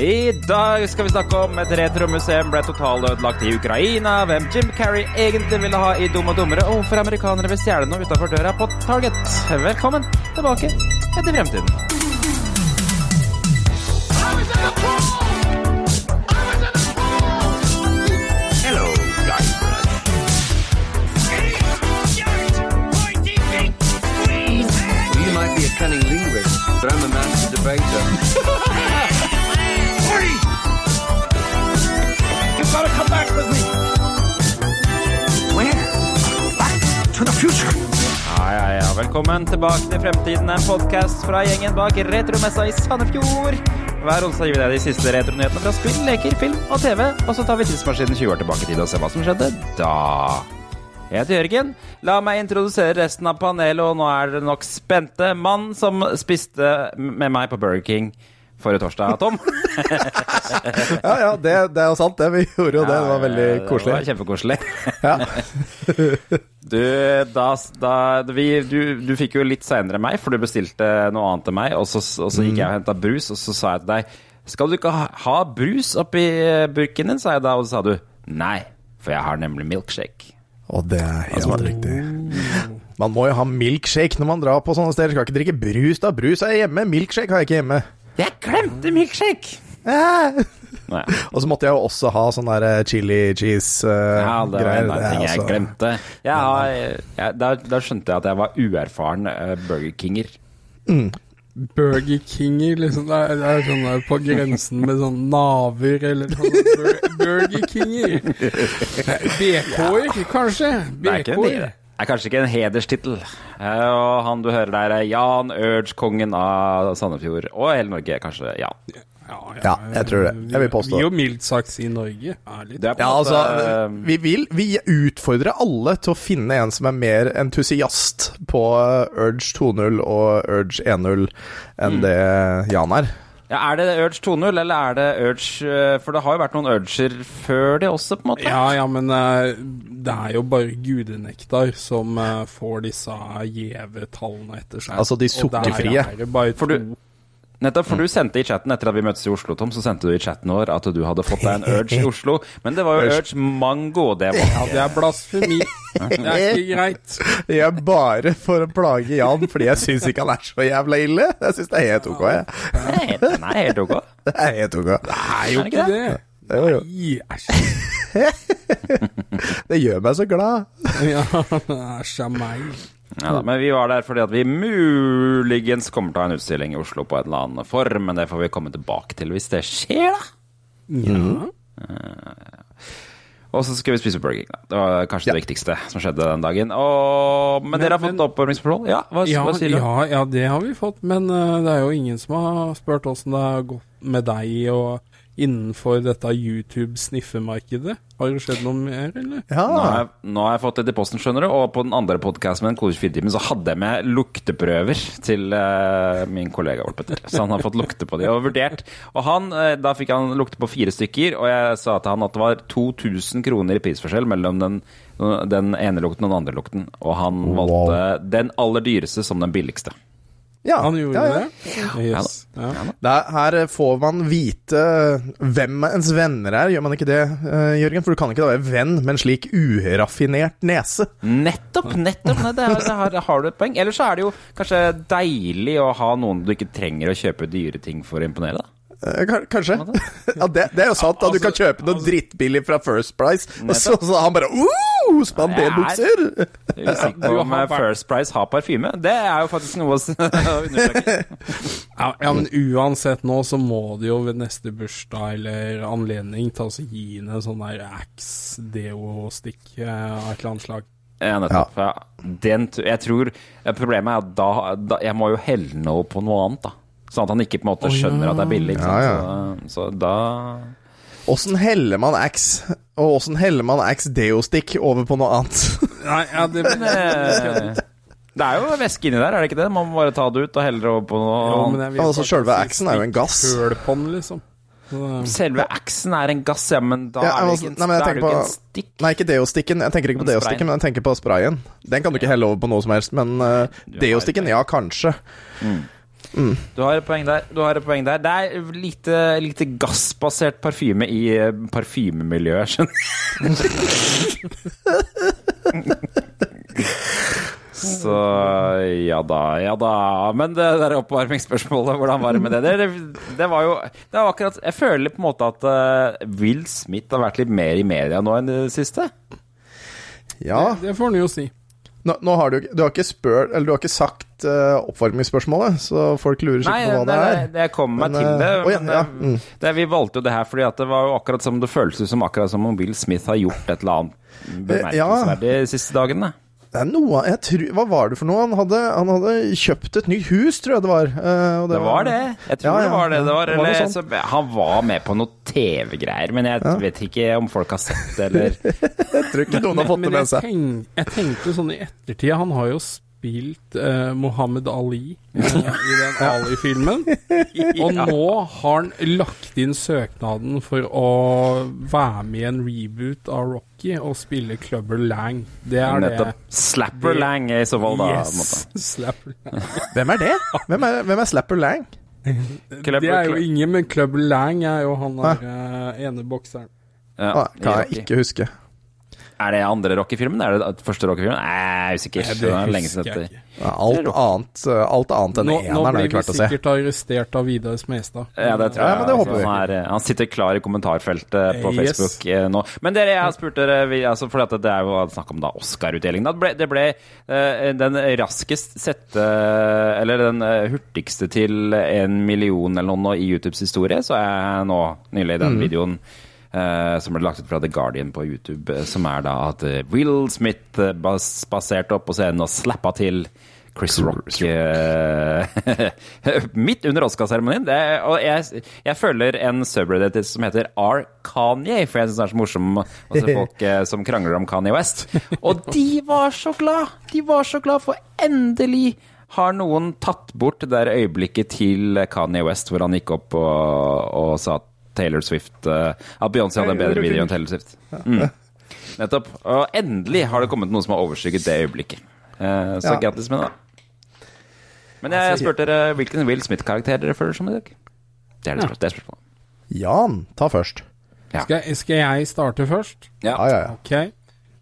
I dag skal vi snakke om et retromuseum ble totalødelagt i Ukraina, hvem Jim Carrey egentlig ville ha i Dum og dummere, og hvorfor amerikanere vil stjele noe utafor døra på Target. Velkommen tilbake etter fremtiden. Cunning linguist, but I'm a master debater. Velkommen tilbake til Fremtiden, en podkast fra gjengen bak Retromessa i Sandefjord. Hver onsdag gir vi deg de siste retronyhetene fra spill, leker, film og TV, og så tar vi tidsmaskinen 20 år tilbake i tid og ser hva som skjedde da. Jeg heter Jørgen. La meg introdusere resten av panelet, og nå er dere nok spente. Mann som spiste med meg på Burger King forrige torsdag, Tom. Ja, ja, det, det er jo sant, det. Vi gjorde jo det. Det var veldig koselig. Det var kjempekoselig. Ja. Du, da, da, vi, du, du fikk jo litt seinere meg, for du bestilte noe annet enn meg. Og så, og så gikk jeg og henta brus, og så sa jeg til deg Skal du ikke ha, ha brus oppi eh, burken din? sa jeg da, og så sa du nei, for jeg har nemlig milkshake. Og det er helt riktig. Man må jo ha milkshake når man drar på sånne steder. Skal ikke drikke brus, da. Brus er hjemme. Milkshake har jeg ikke hjemme. Jeg glemte milkshake! Eh. Og så måtte jeg jo også ha sånn der eh, chili cheese-greier. Ja, det var en ting jeg altså- glemte. Jeg har, jeg, da, da skjønte jeg at jeg var uerfaren uh, Burger Kinger. Burger Kinger, liksom. Det er, det er sånn der på grensen med sånn naver eller sånn. Bur Burger Kinger. BK-er, kanskje? Er, BK-er. Er kanskje ikke en hederstittel. Eh, Og han du hører der, er Jan Urge, kongen av Sandefjord. Og hele Norge, kanskje. Ja. Ja, jeg tror det. Jeg vil påstå Vi jo mildt sagt si Norge. Ærlig. Ja, altså, eh, vi vil Vi utfordrer alle til å finne en som er mer entusiast på eh, Urge 2.0 og Urge 1.0 enn det Jan er. Ja, Er det Urge 2.0, eller er det Urge eh, For det har jo vært noen Urger før det også, på en måte. Ja, ja, men eh, det er jo bare gudenektar som eh, får disse gjeve tallene etter seg. Altså de Og der sukkerfrie. er det bare For du- to. Nettopp, for du sendte i chatten etter at vi møttes i Oslo, Tom, så sendte du i chatten vår at du hadde fått deg en Urge i Oslo. Men det var jo Urge Mango, det var. Ja, det er blasfemi. Det er ikke greit. Jeg er bare for å plage Jan fordi jeg syns ikke han er så jævla ille. Jeg syns det er helt ok. Jeg. Nei, den er helt ok. Det er helt ok. Det er jo ikke det det. Jo. Nei, æsj. Det gjør meg så glad. Ja, æsj a meg. Ja, da, men vi var der fordi at vi muligens kommer til å ha en utstilling i Oslo på en eller annen form, men det får vi komme tilbake til hvis det skjer, da. Ja. Og så skal vi spise Burger King. Da. Det var kanskje det viktigste som skjedde den dagen. Og, men, Men- dere har fått oppvarmingsforhold? Ja, hva, Ja, hva sier du? ja, ja, det har vi fått, men uh, det er jo ingen som har spurt åssen det har gått med deg og innenfor dette YouTube-sniffemarkedet. Har det skjedd noe mer, eller? Nå har, Ja. jeg, nå har jeg fått det i posten, skjønner du. Og på den andre podkasten med den Kode 24-timen så hadde jeg med lukteprøver til uh, min kollega Ole Petter. Så han har fått lukte på de og vurdert. Og han, uh, da fikk han lukte på fire stykker, og jeg sa til han at det var 2000 kroner i prisforskjell mellom den, den ene lukten og den andre lukten. Og han valgte den aller dyreste som den billigste. Ja, Han gjorde ja, ja. det? Yes. Ja. Der, her får man vite hvem ens venner er, gjør man ikke det, eh, Jørgen? For du kan ikke da være venn med en slik uraffinert nese. Nettopp! nettopp, Nei, det er, det har, har du et poeng. Ellers så er det jo kanskje deilig å ha noen du ikke trenger å kjøpe dyre ting for å imponere. da Kanskje. Ja, det, det er jo sant. at du kan kjøpe noe drittbillig fra First Price, og så, så han bare uh, Spanderbukser! Er om har eh, First Price har parfyme. Det er jo faktisk noe å undersøke. Ja, men uansett nå så må det jo ved neste bursdag eller anledning ta og gi henne en sånn der Axe Deo-stikk eh, av et eller annet slag. Ja, nettopp. Ja. Den, jeg tror eh, Problemet er at da, da Jeg må jo helle noe på noe annet, da. Sånn at han ikke på en måte ja. skjønner at det er billig. Ikke Ja, sant? Så, så da Åssen heller man X og åssen heller man X Deo-stick over på noe annet? Nei, ja, det, men, Det er jo væske inni der, er det ikke det? Man må bare ta det ut og helle det over på noe Jo, annet. Altså, selve Axen er jo en gass. Liksom. Selve Axen er en gass, ja, men da Ja, er det altså, ikke en, nei, er det ikke på- en stikk. Nei, ikke Deo-sticken. Jeg tenker ikke på deostikken Deo-stikken, men jeg tenker på sprayen. Den kan du ikke helle over på noe som helst, men uh, Du har Deo-stikken, ja, Du har et poeng der. Du har et poeng der. Det er lite, lite gassbasert parfyme i eh, parfymemiljøet, skjønner du. Så ja da, ja da. Men det der oppvarmingsspørsmålet, hvordan var det med det? Det, det var jo det var akkurat Jeg føler på en måte at eh, Will Smith har vært litt mer i media nå enn det siste. Ja, Det får han jo si. Nå, nå har du, du har ikke spør, Eller du har ikke sagt uh, oppvarmingsspørsmålet, så folk lurer sikkert på hva det, det er. Nei, det kom meg Men, til det. oh, ja, ja, eh, mm. det. Vi valgte jo det her fordi at det var jo akkurat som det føles ut som akkurat som om Will Smith har gjort et eller annet bemerkelsesverdig de siste dagene. Det er noe jeg tror, Hva var det for noe? Han hadde, han hadde kjøpt et nytt hus, tror jeg det var. eh, og Det var det. Jeg tror Ja, ja, det var det. det, var, det var eller, så, han var med på noe TV-greier, men jeg Ja. vet ikke om folk har sett det, eller Jeg tror ikke noen har fått det med med jeg, seg. tenk, jeg tenkte sånn i ettertid Han har jo spilt eh, Mohammed Ali eh, i den Ali-filmen. Og nå har han lagt inn søknaden for å være med i en reboot av Rocky og spille Clubber Lang. Det er nettopp det. Slapper det- Lang i så fall, da. Yes! Slapper Lang. Hvem er det? Hvem er, hvem er Slapper Lang? Clubber- Det er jo ingen, men Clubber Lang er jo han der eh, ene bokseren. Ja, Ah, kan jeg ikke huske. Er det andre Rocky-filmen? Er det første Rocky-filmen? Nei, jeg er usikker. Nei, Det er lenge husker siden jeg dette. Ja, alt, annet, eh, alt annet enn eneren har det ikke vært å se. Nå blir vi sikkert arrestert av Vidar Smestad. Ja, det tror jeg. Ja, men det håper vi. han, er, han sitter klar i kommentarfeltet på Yes. Facebook eh, nå. Men dere, jeg har spurt dere vi, altså, For det er jo snakk om da Oscar-utdelingen. Det ble, det ble uh, den raskest sette Eller den hurtigste til en million eller noe i YouTubes historie, så er nå nylig den Mm. videoen som ble lagt ut fra The Guardian på YouTube, eh, som er da at eh, Will Smith spaserte opp på scenen og slappa til Chris Rock eh, midt under Oscar-seremonien. Og jeg, jeg følger en subreddit som heter R. Kanye, for jeg syns det er så morsomt å se folk eh, som krangler om Kanye West. Og de var så glad! De var så glad, for endelig har noen tatt bort det der øyeblikket til Kanye West hvor han gikk opp og, og sa at Taylor Swift eh, At Beyoncé hadde en bedre video enn Taylor Swift. Mm. Nettopp. Og endelig har det kommet noe som har overskygget det øyeblikket. Eh, så Ja. grattis med det. Men jeg, jeg spurte dere hvilken Will Smith-karakter dere føler som i dag. Det er det, det spørsmålet. Jan, ta først. Ja. Skal, skal jeg starte først? Ja. Ja, ja, ja. Ok.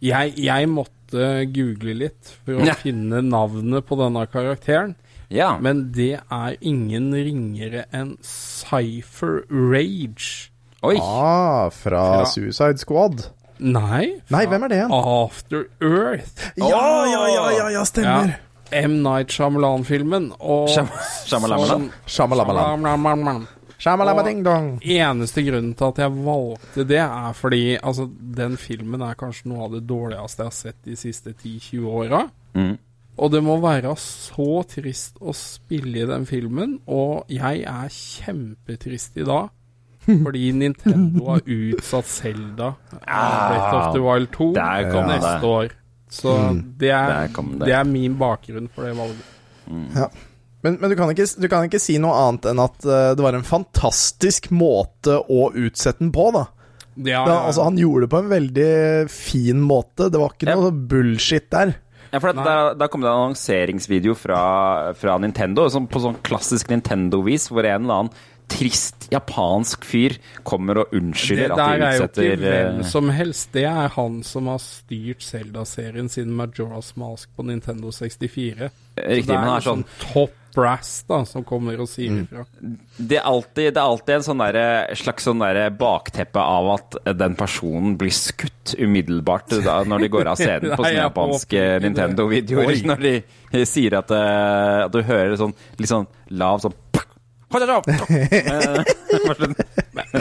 Jeg, jeg måtte google litt for å Ja. finne navnet på denne karakteren. Ja. Men det er ingen ringere enn Cypher Rage. Oi! Ah, fra fra. Suicide Squad. Nei, Nei, hvem er det igjen? After Earth. Ja, ja, ja, ja, ja, stemmer. M. Night Shyamalan-filmen. Og Shyamalan? Shyamalan. Og-. Eneste grunnen til at jeg valgte det, er fordi altså, den filmen er kanskje noe av det dårligste jeg har sett de siste 10-20 åra. Mm. Og det må være så trist å spille i den filmen, og jeg er kjempetrist i dag. Fordi Nintendo har utsatt Selda Breath of the Wild 2 kom det. neste år. Så det, er, kom det. det er min bakgrunn for det valget. Men, men du, kan ikke, du kan ikke si noe annet enn at eh, det var en fantastisk måte å utsette den på, da. Ja, Ja, altså, han gjorde det på en veldig fin måte. Det var ikke Ja. noe bullshit der. Ja, for da, da kom det en annonseringsvideo fra, fra Nintendo, som på sånn klassisk Nintendo-vis, hvor en eller annen trist japansk fyr kommer og det unnskylder at der er jo utsetter ikke hvem eh, som helst. Det er han som har styrt Zelda-serien siden Majora's Mask på Nintendo 64. Riktig, det men han er sånn, sånn top brass da, som kommer og sier ifra. det er, alltid, det er alltid en sånn der, slags sånn bakteppe av at den personen blir skutt umiddelbart da, når de går av scenen på sånne japanske. Nintendo-videoer. Når de sier at, uh, at du hører sånn litt sånn lav sånn Eh,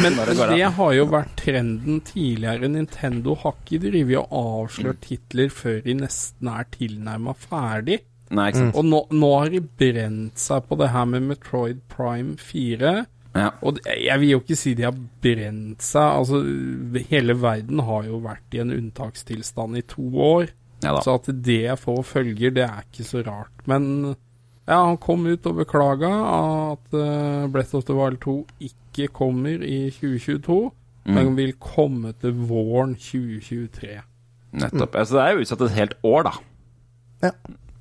Men det det har jo vært trenden tidligere. Nintendo har ikke drevet og avslørt titler før de nesten er tilnærma ferdig. Nei, ikke sant. Og nå, nå har de brent seg på det her med Metroid Prime 4. Ja. Og jeg vil jo ikke si de har brent seg. Altså, hele verden har jo vært i en unntakstilstand i to år. Ja da. Så at det får følger, det er ikke så rart. Men ja, han kom ut og beklaga at uh, Breath of the Wild 2 ikke kommer i 2022, Mm. men vil komme til våren 2023. Nettopp. Altså, det er jo utsatt et helt år, da. Ja.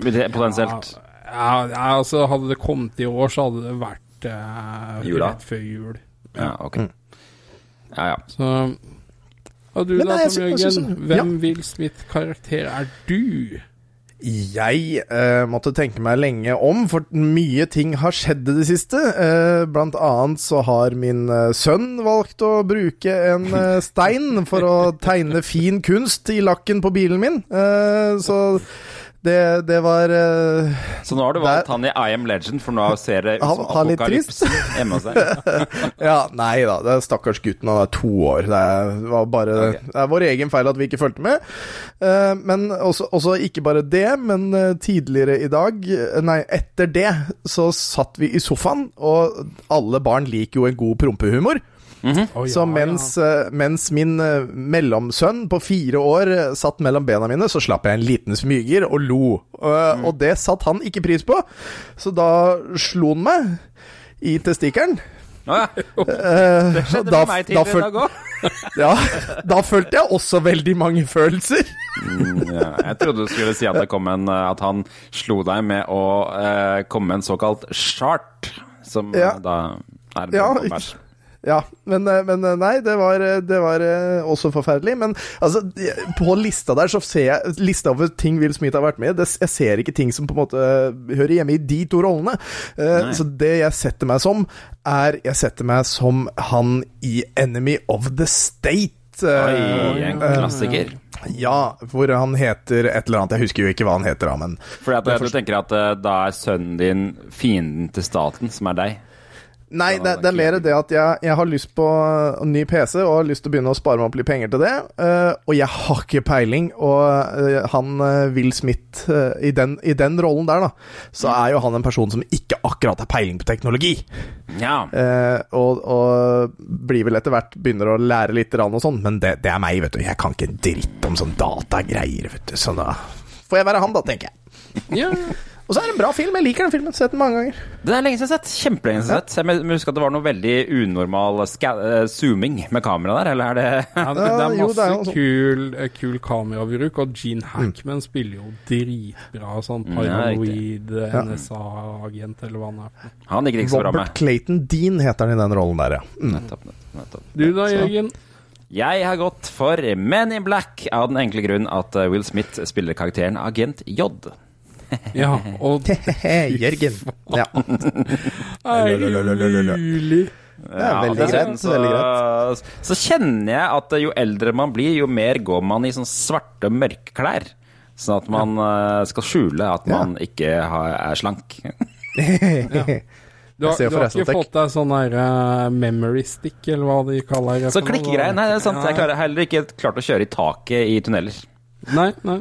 Potensielt. Ja, ja, altså Hadde det kommet i år, så hadde det vært eh, Jula. rett før jul. Ja, ok. Ja, ja. Så Og du Men da, Tom Jørgen. Hvem Hvem Will Smith-karakter er du? Jeg eh, måtte tenke meg lenge om, for mye ting har skjedd i det siste. Eh, blant annet så har min eh, sønn valgt å bruke en eh, stein for å tegne fin kunst i lakken på bilen min. Eh, så det, det var uh, Så nå har du valgt han i I Am Legend, for nå ser det ut som apokalypsen hjemme hos deg. Ja, nei da. Det er stakkars gutten, han er to år. Det var bare, okay. det er vår egen feil at vi ikke fulgte med. Uh, men også, også ikke bare det, men eh, tidligere i dag, nei, etter det, så satt vi i sofaen, og alle barn liker jo en god prompehumor. Å, Så ja, mens, eh, mens min eh, mellomsønn på fire år eh, satt mellom bena mine, så slapp jeg en liten smyger og lo. Mm. Og det satt han ikke pris på, så da slo han meg i testikkelen. Ah. Det skjedde da, med meg tidligere i dag òg. ja, da følte jeg også veldig mange følelser. Ja, jeg trodde du skulle si at, det kom en, at han slo deg med å eh, komme med en såkalt chart, som Ja. da er en Ja, bæsj. Ja, men, eh, men eh, nei, det var, eh, det var også forferdelig. Men altså, på lista der så ser jeg Lista over ting Will Smith har vært med i. Jeg ser ikke ting som på en måte hører hjemme i de to rollene. Nei. Så det jeg setter meg som, er Jeg setter meg som han i Enemy of the State. Oi, en klassiker. Ja, hvor han heter et eller annet. Jeg husker jo ikke hva han heter, da, men Fordi at du tenker at da er sønnen din fienden til staten, som er deg? Nei, det, det er mer det at jeg, jeg har lyst på en ny PC og har lyst til å begynne å spare meg opp litt penger til det. Uh, og jeg har ikke peiling. Og uh, han uh, Will Smith i, den, i den rollen der, da, så er jo han en person som ikke akkurat har peiling på teknologi. Ja. Og, og blir vel etter hvert begynner å lære litt rann og sånn, men det, det er meg, vet du. Jeg kan ikke en dritt om sånn datagreier, vet du. Så da får jeg være han, da, tenker jeg. Ja. Og så er det en bra film. Jeg liker den filmen. Sett den mange ganger. Den er lenge siden sett. Kjempelenge siden har sett. Jeg må huske at det var noe veldig unormal eh, zooming med kamera der, eller er det Ja, det, det er jo, det masse er sånn. kul, eh, kul kamerabruk, og Gene Hackman spiller jo dritbra sånn paranoid ja, NSA-agent, eller hva han er. Han gikk ikke så bra med. Robert. Clayton Dean heter han i den rollen der, ja. Mm. Nettopp, nettopp, nettopp. Du da, Jørgen? Jeg har gått for Men in Black av den enkle grunn at eh, Will Smith spiller karakteren Agent J. Ja, og Jørgen. Ja. Er det mulig? Ja, veldig greit, veldig Så, så kjenner jeg at jo eldre man blir, jo mer går man i sånn svarte mørke klær. Sånn at man eh, skal skjule at Ja. man ikke er slank. Du har, du har ikke fått deg sånn der uh, memory stick, eller hva de kaller det? Så klikkegreier. Nei, det er sant. Jeg har heller ikke klart å kjøre i taket i tunneler. Nei, nei.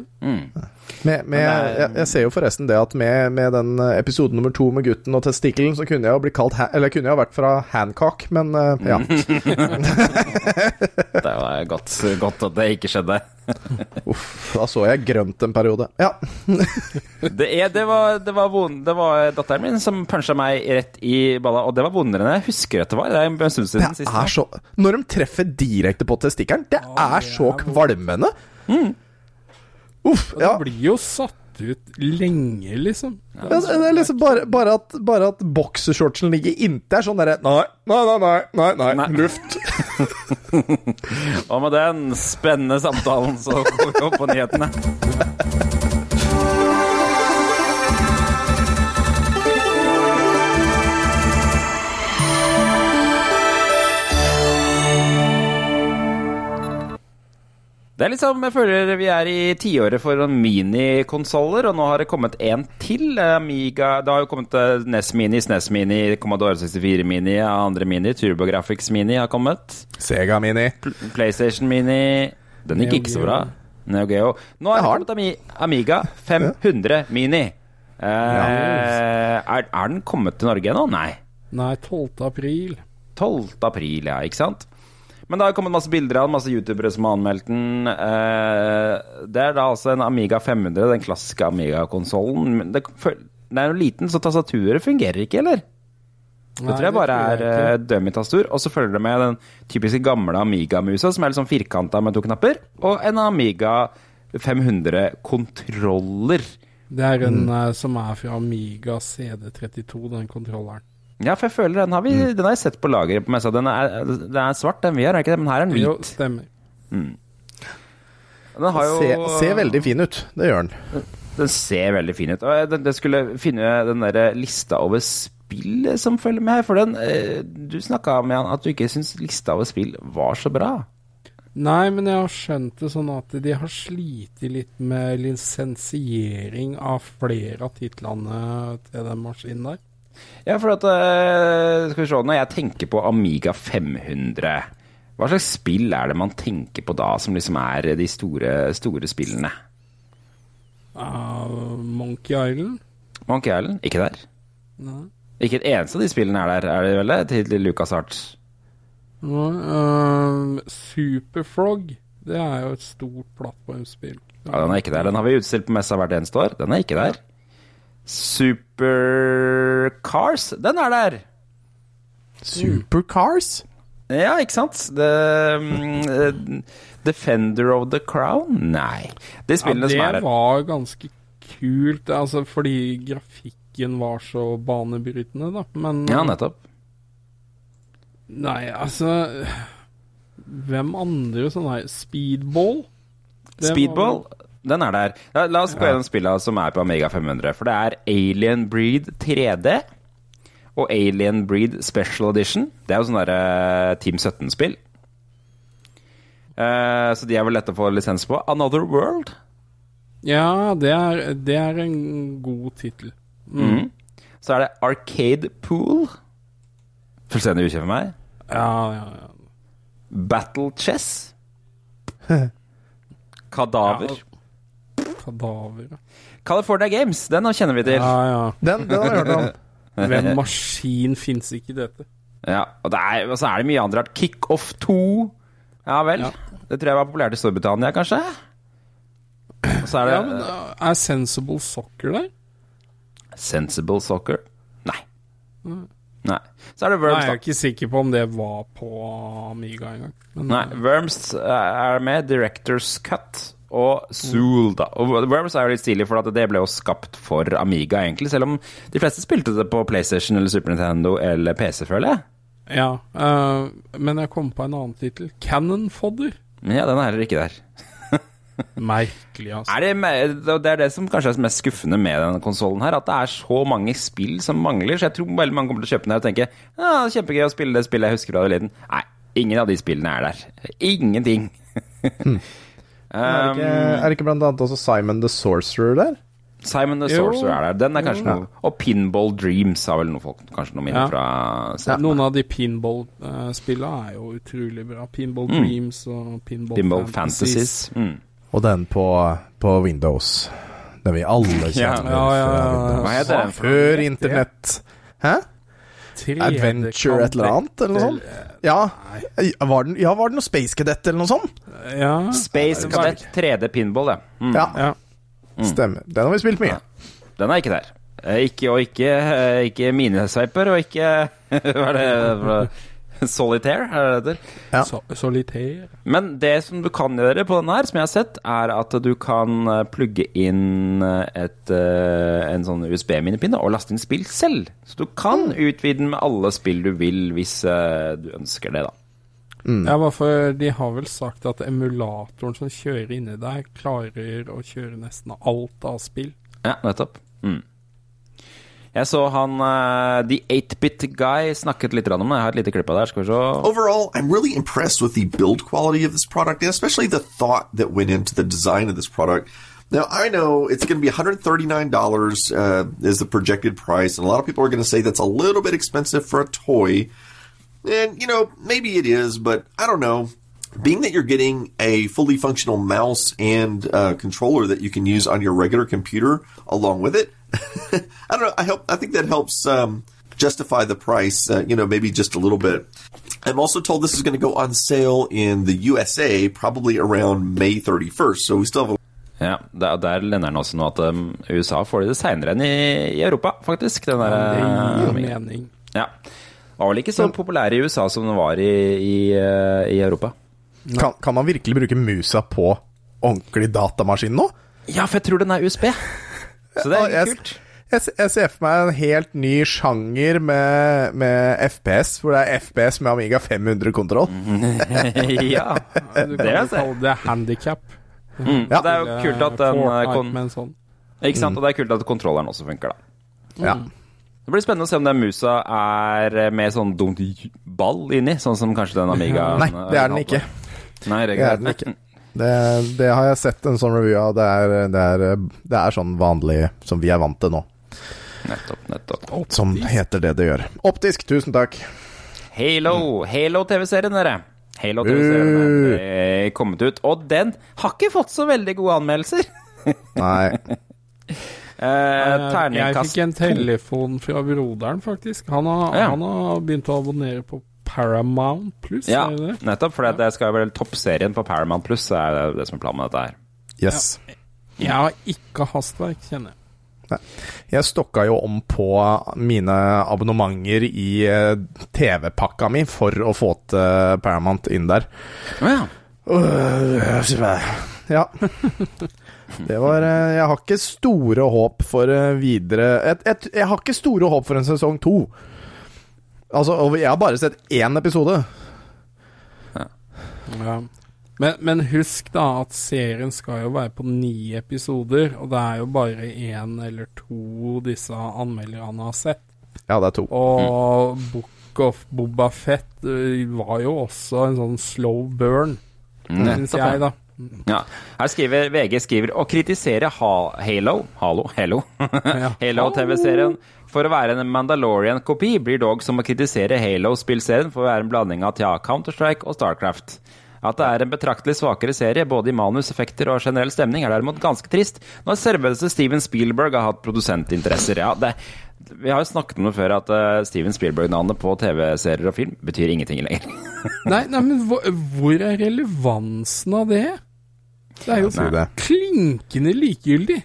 Med, med, jeg, jeg ser jo forresten det at med, med den eh, episode nummer to med gutten og testikkelen, så kunne jeg jo bli kalt ha Eller kunne jeg ha vært fra Hancock, men eh, ja. Det var godt, godt at det ikke skjedde. Uff, da så jeg grønt en periode. Ja. Det, er, det, var, det, var vond, det var datteren min som punsja meg rett i balla, og det var vondere enn jeg husker at det var. Det er en stund siden Det sist. er så Når de treffer direkte på testikkelen, det er så kvalmende. Uff. ja. det blir jo satt ut lenge, liksom. Ja, Det er liksom bare, bare at, bare at boksershortsen ligger inntil er sånn derre nei, nei, nei, nei, nei, nei, Nei. luft. Og med den spennende samtalen så går vi opp på nyhetene. Det er liksom, Jeg føler vi er i tiåret for minikonsoller, og nå har det kommet en til. Amiga Det har jo kommet eh, NES Mini, SNES Mini, Commodore 64 Mini, andre Mini, TurboGrafx Mini har kommet. Sega Mini. Pl- PlayStation Mini Den gikk ikke så bra. Neo Geo. Nå har har kommet Ami Amiga 500 Mini. Eh, er, er den kommet til Norge ennå? Nei. Nei, 12. april. 12. april, ja, ikke sant? Men det har kommet masse bilder av den, masse youtubere som har anmeldt den. Eh, det er da altså en Amiga 500, den klassiske Amiga-konsollen. Men Det, den er jo liten, så tastaturet fungerer ikke, eller? Det tror jeg bare er uh, dummy-tastatur. Og så følger det med den typiske gamle Amiga-musa, som er sånn firkanta med to knapper. Og en Amiga 500 kontroller. Det er en Mm. eh, som er fra Amiga CD32, den kontrolleren. Ja, for jeg føler den har vi Den har jeg sett på lageret på messa. Den den er svart, den vi har, er ikke det? Men her er den hvit. Jo, stemmer. stemmer. Den har jo Se, ser veldig fin ut, det gjør den. Den ser veldig fin ut. Og jeg, den, skulle finne den der lista over spill som følger med her. For den eh, Du snakka med han at du ikke syns lista over spill var så bra. Nei, men jeg har skjønt det sånn at de har slitt litt med lisensiering av flere av titlene til den maskinen der. Ja, for at eh, Skal vi se, når jeg tenker på Amiga 500 hva slags spill er det man tenker på da, som liksom er de store, store spillene? Uh, Monkey Island? Monkey Island? Ikke der. Nei. Ikke et eneste av de spillene er der, er det vel det? Til Lucas Arts. Uh, Superfrog, det er jo et stort plattformspill. Ja, Den er ikke der. Den har vi utstilt på messa hvert eneste år. Den er ikke der. Supercars, den er der. Supercars? Ja, ikke sant? The, eh, Defender of the Crown? Nei. De Ja, som er det var ganske kult, altså fordi grafikken var så banebrytende, da. Men Ja, nettopp. Nei, altså Hvem andre sånne her Speedball? Det var Speedball, den er der. La, la oss gå gjennom spillene som er på Omega 500. For det er Alien Breed 3D og Alien Breed Special Edition. Det er jo sånn derre Team 17-spill. Uh, så de er vel lette å få lisens på. Another World. Ja, det er, det er en god tittel. Mhm. Så er det Arcade Pool. Fullstendig ukjent for meg. Ja, ja, ja. Battle Chess. Kadaver. Kadaver. California Games, den kjenner vi til. Ja, ja. Den, den har jeg hørt om. Hvem maskin fins ikke i dette? Ja, og, det er, og så er det mye andre rart. Kickoff 2. Ja vel. Ja. Det tror jeg var populært i Storbritannia, kanskje. Og så er det Ja, men uh, Er Sensible Soccer der? Sensible Soccer. Nei. Nei. Så er det Nei, da jeg er ikke sikker på om det var på Amiga engang. Men Nei, Worms er med. Directors Cut og Zool, da. Og Worms er jo litt stilig, for at det ble jo skapt for Amiga, egentlig. Selv om de fleste spilte det på PlayStation eller Super Nintendo eller PC, føler jeg. Ja, uh, men jeg kom på en annen tittel. Cannon Fodder. Ja, den er heller ikke der. Merkelig, altså. Er det, det er det som kanskje er mest skuffende med denne konsollen her, at det er så mange spill som mangler. Så jeg tror veldig mange kommer til å kjøpe den her og tenke ja, kjempegøy å spille det spillet jeg husker fra da jeg var liten. Nei, ingen av de spillene er der. Ingenting. Er det ikke, er det ikke blant annet også Simon the Sorcerer der? Simon the Jo. Sorcerer er der. Den er kanskje noe Og Pinball Dreams har vel noen folk kanskje noe minne Ja. fra ja. Noen av de pinball-spillene er jo utrolig bra. Pinball Dreams og Pinball, Pinball Fantasies. Fantasies. Mm. Og den på, på Windows. Den vi alle kjenner ja, ja, fra ja. Windows. Hva heter den? Før internett. Hæ? 3D Adventure et eller annet, eller noe sånt? Ja, var den, ja, var det noe Space Cadet eller noe sånt? Ja, Space Cadet 3D Pinball, det. Mm. Ja, ja. stemmer. Den har vi spilt mye. Den er ikke der. Eh, Ikke, og ikke, eh, ikke minesveiper, og ikke Hva er det for- Solitaire, er det det heter? Ja. So solitaire. Men det som du kan gjøre på den her, som jeg har sett, er at du kan eh, plugge inn eh, et, eh, en sånn USB-minnepinne og laste inn spill selv. Så du kan utvide den med alle spill du vil, hvis du ønsker det, da. Ja, bare for de har vel sagt at emulatoren som kjører inni der, klarer å kjøre nesten alt av spill. Ja, nettopp. Mm. Jeg så han eh, The 8-Bit Guy snakket litt om det. Jeg har et lite klipp av det. Skal vi se. Overall, I'm really impressed with the build quality of this product and especially the thought that went into the design of this product. Now, I know it's going to be $139 uh, is the projected price, and a lot of people are going to say that's a little bit expensive for a toy. And, you know, maybe it is, but I don't know. Being that you're getting a fully functional mouse and uh, controller that you can use on your regular computer along with it, I don't know. I hope I think that helps um, justify the price. Uh, you know, maybe just a little bit. I'm also told this is going to go on sale in the USA probably around May 31st. So we still have a Ja, der, der lender den også nå at um, USA får det seinere enn i, i Europa, faktisk. Den der, Det gir eh, mening. ja. Var vel ikke så populær i USA som den var i, i, eh, i Europa. Kan, kan man virkelig bruke musa på ordentlig datamaskin nå? Ja, for jeg tror den er USB. Så det er Jeg- kult. Jeg, jeg ser for meg en helt ny sjanger med, med FPS, hvor det er FPS med Amiga 500-kontroll. ja. Du Det kan er jo kalle det handikap. Mm. Ja. Det er jo kult at den eh, kon med en sånn. Ikke sant? Og det er kult at kontrolleren også funker, da. Ja. Det blir spennende å se om den musa er eh, med sånn dumt ball inni, sånn som kanskje den Amiga Nei, det er den ikke. Nei, det Det er den ikke. Det, det har jeg sett en sånn review av. Det er, det, er, det er sånn vanlig som vi er vant til nå. Nettopp, nettopp. Som heter det det gjør. Optisk, tusen takk. Halo. Halo-TV-serien, dere. Halo-TV-serien er eh, kommet ut, og den har ikke fått så veldig gode anmeldelser. Nei. Eh, Jeg fikk en telefon fra broderen, faktisk. Han har, Ja. han har begynt å abonnere på Paramount Pluss. Ja, er nettopp. For det skal være toppserien på Paramount Pluss, er det det som er planen med dette her. Yes. Jeg har ikke hastverk, kjenner jeg. Jeg stokka jo om på mine abonnementer i eh, TV-pakka mi for å få til Paramount inn der. Å ja. Øh, Ja. Det var eh, Jeg har ikke store håp for eh, videre jeg, jeg, jeg har ikke store håp for en sesong to. Altså, og jeg har bare sett én episode. Ja. Men, men husk da at serien skal jo være på ni episoder, og det er jo bare én eller to disse anmelderne har sett. Ja, det er to. Og Book of Boba Fett eh, var jo også en sånn slow burn, syns Nettopp. jeg, da. Ja. Her skriver VG skriver å kritisere ha Halo Halo, Halo. Halo-TV-serien for å være en Mandalorian-kopi blir dog som å kritisere Halo-spillserien for å være en blanding av tja, Counter-Strike og Starcraft. At det er en betraktelig svakere serie, både i manus, effekter og generell stemning, er derimot ganske trist, når selveste Steven Spielberg har hatt produsentinteresser. Ja, det, vi har jo snakket om det før, at eh, Steven Spielberg-navnet på TV-serier og film betyr ingenting lenger. Nei, nei men hvor, hvor er relevansen av det? Det er jo klinkende likegyldig.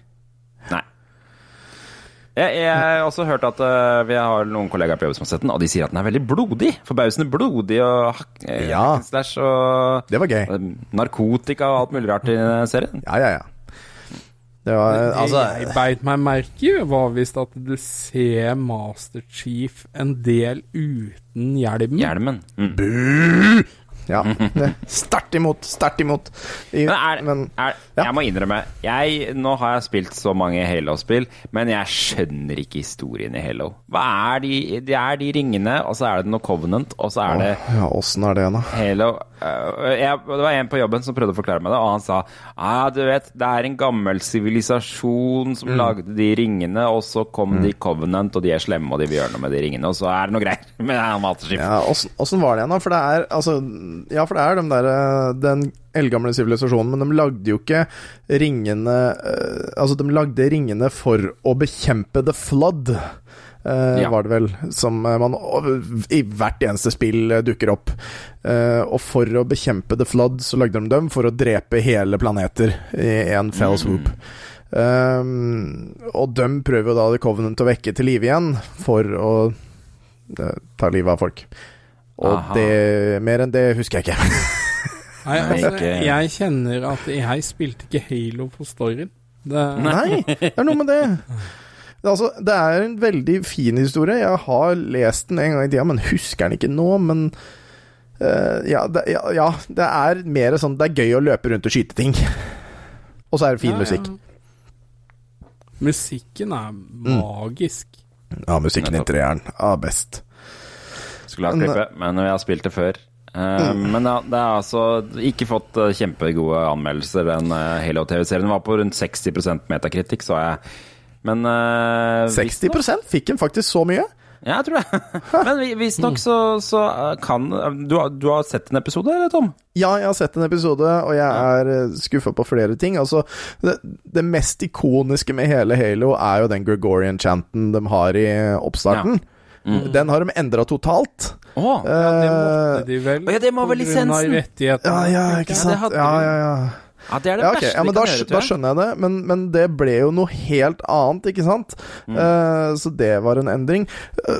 Jeg, jeg har også hørt at uh, vi har noen kollegaer på jobb som har sett den, og de sier at den er veldig blodig. Forbausende blodig og hakk, eh, Ja. slash og Det var gøy. eh, narkotika og alt mulig rart i serien. Ja, ja, ja. Det var Det Altså jeg beit meg merke i, var visst at du ser Master Chief en del uten hjelmen. Hjelmen. Mm. Ja. Sterkt imot. Sterkt imot. I, Men, er, men er, ja. jeg må innrømme, jeg, nå har jeg spilt så mange Halo-spill, men jeg skjønner ikke historien i Halo. Hva er de de, er de ringene, og så er det noe Covenant, og så er det Ja, åssen er det, da? Halo jeg, Det var en på jobben som prøvde å forklare meg det, og han sa ah, du vet, det er en gammel sivilisasjon Mm. som lagde de ringene, og så kom de i Covenant, og de er slemme, og de vil gjøre noe med de ringene, og så er det noe greier med det er Masterchef. Ja, åssen var det igjen, da? For det er altså Ja, for det er den der, Den eldgamle sivilisasjonen, men de lagde jo ikke ringene eh, Altså, de lagde ringene for å bekjempe The Flood. Eh, Ja. Var det vel, som eh, man i hvert eneste spill eh, dukker opp. Eh, og for å bekjempe The Flood, så lagde de dem for å drepe hele planeter i en fell swoop. Um, og de prøver jo da The Covenant å vekke til live igjen for å uh, ta livet av folk. Og Aha. det Mer enn det husker jeg ikke. Nei, altså, jeg kjenner at jeg spilte ikke Halo på storyen. Det, Nei, det er noe med det. Det er, altså, det er en veldig fin historie. Jeg har lest den en gang i tida, men husker den ikke nå. Men uh, ja, det, ja, ja, det er mer sånn Det er gøy å løpe rundt og skyte ting. Og så er det fin Ja, ja. musikk. Musikken er magisk. Ja, musikken i treeren er best. Skulle ha klippet, men jeg har spilt det før. Eh, Men ja, det har altså ikke fått eh, kjempegode anmeldelser. Den eh, Halo-TV-serien var på rundt 60% metakritikk, så jeg. Men uh, 60% fikk han faktisk så mye. Ja, jeg tror det. Men vi- visstnok så, så eh, kan du, har- du har sett en episode, eller, Tom? Ja, jeg har sett en episode, og jeg er skuffa på flere ting. Altså, det, det mest ikoniske med hele Halo er jo den Gregorian-chanten de har i oppstarten. Den har de endra totalt. Å! Ja, det måtte Eh, de vel? ja, det må vel lisensen. ja, ja, ikke sant. Ja, ja, ja. Ja, det er det Ja, okay. ja, men da, gjøre, da skjønner jeg det, men, men det ble jo noe helt annet, ikke sant? Mm. Uh, så det var en endring. Uh,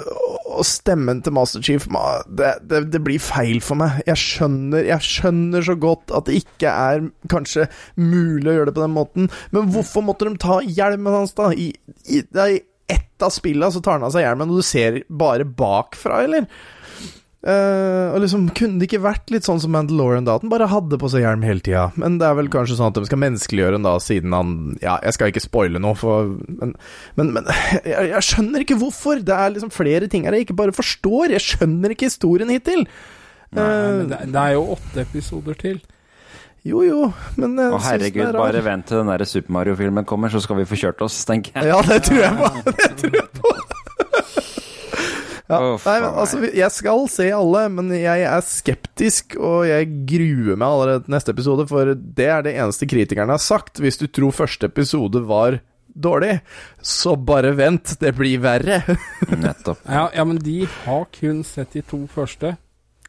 og stemmen til Master Chief det, det, det blir feil for meg. Jeg skjønner, jeg skjønner så godt at det ikke er kanskje mulig å gjøre det på den måten, men hvorfor måtte de ta hjelmen hans, da? I, i, i ett av spillene så tar han av seg hjelmen, og du ser bare bakfra, eller? Eh, og liksom, Kunne det ikke vært litt sånn som Mandalorian, da? At han bare hadde på seg hjelm hele tida. Men det er vel kanskje sånn at de skal menneskeliggjøre han da, siden han Ja, jeg skal ikke spoile noe, for Men, men, men jeg, jeg skjønner ikke hvorfor. Det er liksom flere ting her jeg ikke bare forstår. Jeg skjønner ikke historien hittil. Nei, Eh, men det, det er jo åtte episoder til. jo, jo, men jeg Å synes herregud, er bare vent til den der Super Mario-filmen kommer, så skal vi få kjørt oss, tenker jeg. Ja, det tror jeg på. Det tror jeg på. Ja, Oh, nei, men altså, jeg skal se alle, men jeg er skeptisk, og jeg gruer meg allerede til neste episode, for det er det eneste kritikerne har sagt. Hvis du tror første episode var dårlig, så bare vent, det blir verre. Nettopp. Ja, ja, men de har kun sett de to første.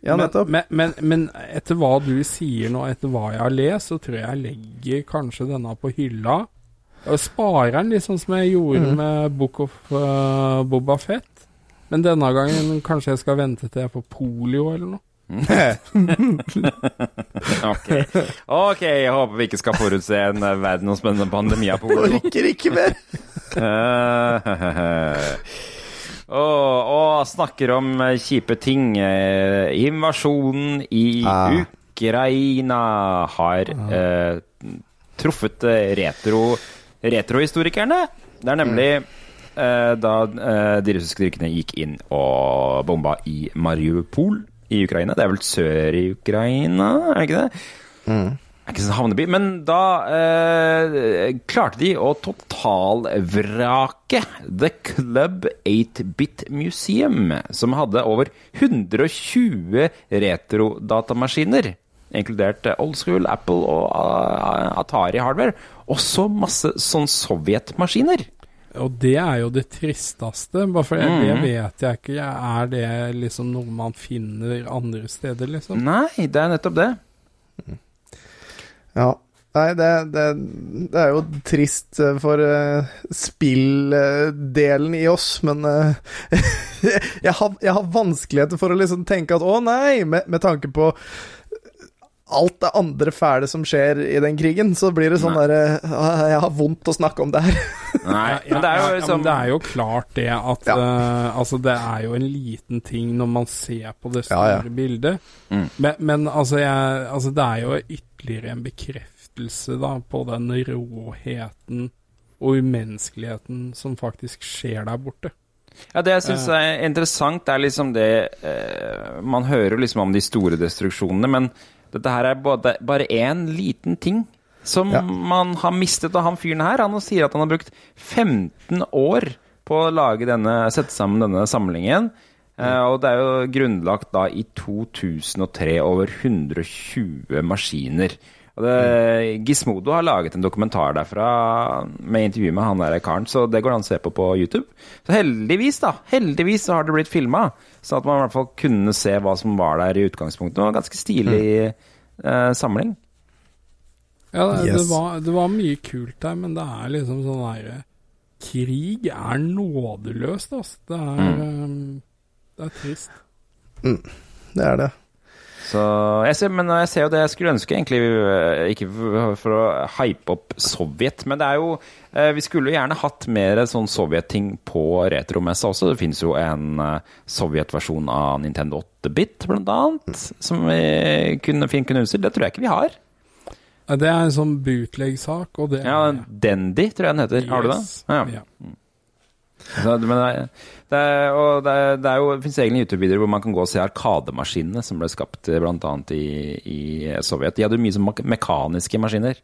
ja, nettopp. Men, men, men, men etter hva du sier nå, etter hva jeg har lest, så tror jeg jeg legger kanskje denne på hylla. Og sparer den, litt sånn som jeg gjorde mm. med Book of uh, Boba Fett. Men denne gangen kanskje jeg skal vente til jeg får polio eller noe. Ok, Ok, jeg håper vi ikke skal forutse en verdensomspennende pandemi av polio. Orker ikke mer. og, og snakker om kjipe ting. Eh, invasjonen i Ah. Ukraina har eh, truffet retro retrohistorikerne. Det er nemlig eh, da eh, de russiske styrkene gikk inn og bomba i Mariupol i Ukraina. Det er vel sør i Ukraina, er det ikke det? Det er ikke sånn havneby, men da eh, klarte de å totalvrake The Club 8-Bit Museum, som hadde over 120 retrodatamaskiner, inkludert eh, old school, Apple og eh, Atari-hardware. Og så masse sånn sovjetmaskiner. Og det er jo det tristeste, bare for mm. det vet jeg ikke. Er det liksom noe man finner andre steder, liksom? Nei, det er nettopp det. Ja. Nei, det, det, det er jo trist eh, for uh, spilldelen i oss, men uh, jeg, har, jeg har vanskeligheter for å liksom tenke at å nei, med, med tanke på alt det andre fæle som skjer i den krigen, så blir det sånn derre «Ah, Jeg har vondt å snakke om det her. Nei, men det er jo liksom, ja, men det er jo klart det at Ja. uh, Altså, det er jo en liten ting når man ser på det store ja. bildet. Mm. Men, men altså, jeg, altså, det er jo ytterligere en bekreftelse da på den råheten og umenneskeligheten som faktisk skjer der borte. Ja, Det jeg syns er interessant, er liksom det eh, Man hører liksom om de store destruksjonene, men dette her er både, bare én liten ting som Ja. man har mistet. Og han fyren her han sier at han har brukt 15 år på å lage denne, sette sammen denne samlingen. Uh, og det er jo grunnlagt da i 2003 over 120 maskiner. Og det, Gizmodo har laget en dokumentar derfra med intervju med han der karen, så det går an å se på på YouTube. Så heldigvis, da, heldigvis så har det blitt filma, sånn at man i hvert fall kunne se hva som var der i utgangspunktet. Det var en ganske stilig eh, samling. Ja, det, det, var, det var mye kult der, men det er liksom sånn derre Krig er nådeløst, altså. Det er, eh, det er trist. Det er det. Så jeg ser, men jeg ser jo det jeg skulle ønske, egentlig eh, ikke for- å hype opp Sovjet, men det er jo eh, Vi skulle jo gjerne hatt mer sånn Sovjet-ting på retromessa også. Det finnes jo en eh, Sovjet-versjon av Nintendo 8-bit, blant annet, som vi kunne fint kunne utstilt. Det tror jeg ikke vi har. Det er en sånn bootleg-sak, og det Ja, Dendy, tror jeg den heter. Har du det? Ja. Ja. Så, men det, er- det, er, og det, er, det, er jo, det finnes egne YouTube-videoer hvor man kan gå og se arkademaskinene som ble skapt bl.a. blant annet i, i Sovjet. De hadde jo mye sånn mekaniske maskiner,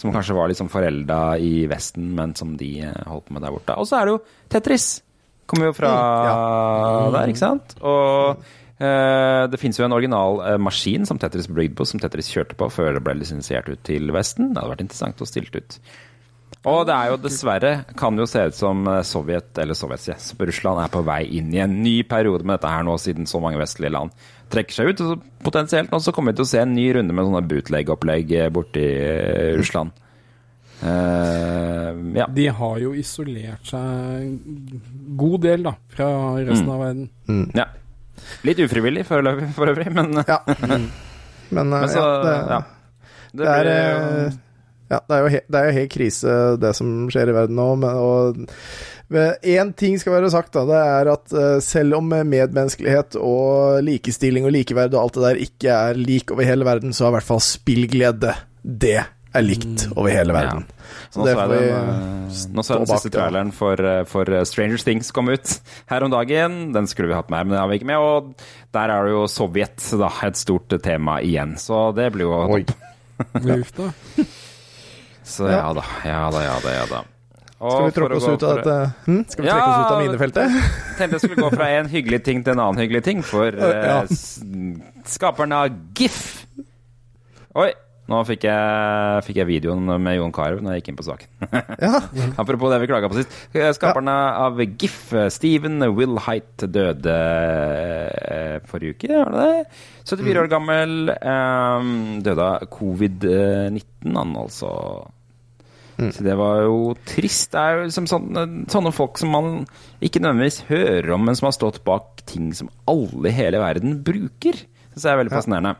som kanskje var liksom forelda i Vesten, men som de eh, holdt på med der borte. Og så er det jo Tetris. Kommer jo fra der, ikke sant? Og eh, det finnes jo en original eh, maskin som Tetris ble bygd på, som Tetris kjørte på før det ble lisensiert ut til Vesten. Det hadde vært interessant å stille ut. Og det er jo dessverre, kan det jo se ut som eh, Sovjet, eller Sovjet, sier Russland er på vei inn i en ny periode med dette her nå, siden så mange vestlige land trekker seg ut. Og så potensielt nå så kommer vi til å se en ny runde med sånne bootleg-opplegg eh, borti eh, Russland. Uh, ja. De har jo isolert seg en god del, da, fra resten Mm. av verden. ja. Litt ufrivillig foreløpig, for øvrig, men, Ja. Men, eh, men så ja, det, ja. det, er, blir er, ja, det er jo he, det er jo helt krise, det som skjer i verden nå. Men, og Én ting skal være sagt, da. Det er at eh, selv om medmenneskelighet og likestilling og likeverd og alt det der ikke er lik over hele verden, så er i hvert fall spillglede det er likt over hele verden. Så Nå det får vi den, eh, nå så er den siste traileren for, eh, for eh, Stranger Things kom ut her om dagen. Den skulle vi hatt med, her, men den har vi ikke med. Og der er det jo Sovjet, da, et stort tema igjen. Så det blir jo Oi. Uff da. Så ja da, ja da, ja da. Ja da. Skal vi trekke tråkke oss ut av for- hm? Skal vi Ja, oss ut av minefeltet? Tenkte jeg skulle gå fra en hyggelig ting til en annen hyggelig ting, for eh, Ja. s- skaperen av GIF Oi, nå fikk jeg, fikk jeg videoen med Jon Carew når jeg gikk inn på saken. Ja. Apropos det vi klaga på sist. Skaperne av GIF, Steven Wilhite, døde eh, forrige uke, var det det? 74 år gammel. Um, døde av covid-19, han altså. Så det var jo trist. Det er jo liksom sånne, sånne folk som man ikke nødvendigvis hører om, men som har stått bak ting som alle i hele verden bruker. Det synes jeg er veldig fascinerende.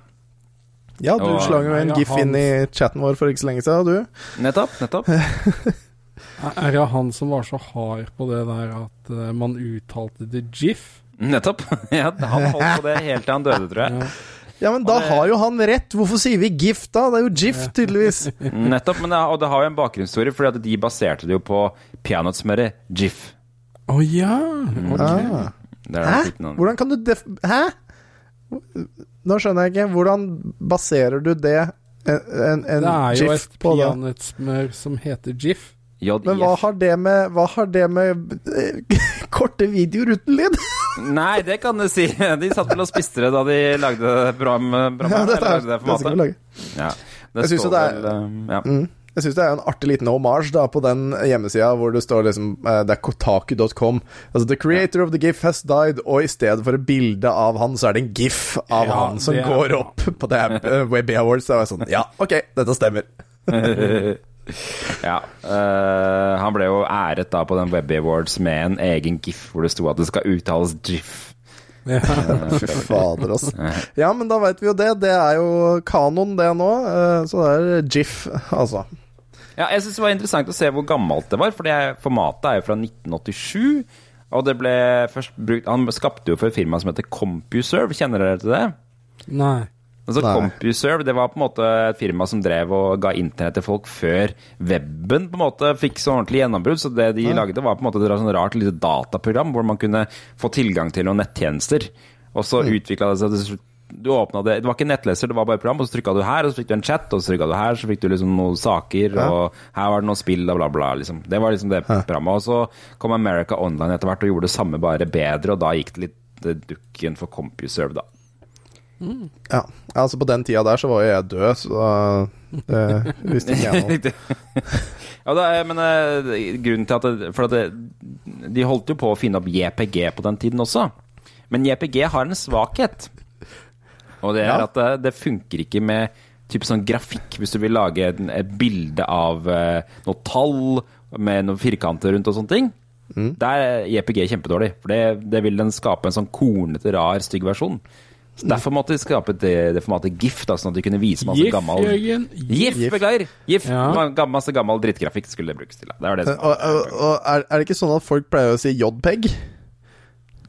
Ja, du Og- slang jo en gif han- inn i chatten vår for ikke så lenge siden, du. Nettopp. nettopp. Er det han som var så hard på det der at eh, man uttalte det GIF? Nettopp. Ja, han holdt på det helt til han døde, tror jeg. Ja. Ja, men da det- har jo han rett. Hvorfor sier vi GIF da? Det er jo GIF, tydeligvis. Nettopp, men det, og det har jo en bakgrunnshistorie, fordi at de baserte det jo på peanøttsmøret GIF. Å ja! Okay. Ah. Det er Hæ? noen- Hvordan kan du def... Hæ? Nå skjønner jeg ikke. Hvordan baserer du det, en, en, en Det er jo GIF, et på peanøttsmør som heter GIF. JIF. Men hva har det med, hva har det med eh, korte videoer uten lyd? Nei, det kan du si. De satt vel og spiste det da de lagde program, program Ja, dette er, det skal vi lage. Ja, det Jeg synes jo det er- vel, um, ja. Mm. Jeg syns det er en artig liten hommage da på den hjemmesida hvor det står liksom eh, Det er kotaku.com. Altså The creator of the gif has died, og i stedet for et bilde av han, så er det en gif av Ja, han som går opp på det uh, Webby Awards. Da var jeg sånn Ja, OK, dette stemmer. ja. Uh, han ble jo æret da på den Webby Awards med en egen gif hvor det sto at det skal uttales GIF. Ja. Fader, altså. Ja, men da veit vi jo det. Det er jo kanon, det nå. eh, så det er GIF, altså. Ja, jeg synes det var interessant å se hvor gammelt det var, for formatet er jo fra 1987. Og det ble først brukt Han skapte jo for et firma som heter CompuServe, kjenner dere til det? Nei. Altså Nei. CompuServe det var på en måte et firma som drev og ga internett til folk før weben på en måte fikk så ordentlig gjennombrudd. Så det de lagde, var på en måte et sånn rart lite dataprogram hvor man kunne få tilgang til noen nettjenester. Og så Mm. utvikla det seg du åpna det, det var ikke nettleser, det var bare program, og så trykka du her, og så fikk du en chat, og så trykka du her, så fikk du liksom noen saker, Ja. og her var det noen spill, og bla, bla. liksom. Det var liksom det programmet. Og så kom America Online etter hvert og gjorde det samme, bare bedre, og da gikk det litt eh, dukken for CompuServe, da. Ja. altså På den tida der så var jo jeg død, så det visste ikke jeg noe. Ja, det er, men eh, grunnen til at det, For at det, de holdt jo på å finne opp JPG på den tiden også. Men JPG har en svakhet. Og det er Ja. at det, det funker ikke med type sånn grafikk, hvis du vil lage en, et bilde av eh, noe tall med noen firkanter rundt og sånne ting. Der er JPG kjempedårlig, for det, det vil den skape en sånn kornete, rar, stygg versjon. Så Derfor måtte de skape det, det formatet GIF, da, sånn at de kunne vise masse GIF, gammel Jørgen. GIF, GIF. beklager! GIF. Ja. Ma- Masse gammel drittgrafikk skulle det brukes til. da. Det det som Og, og, og er, er det ikke sånn at folk pleier å si JPEG?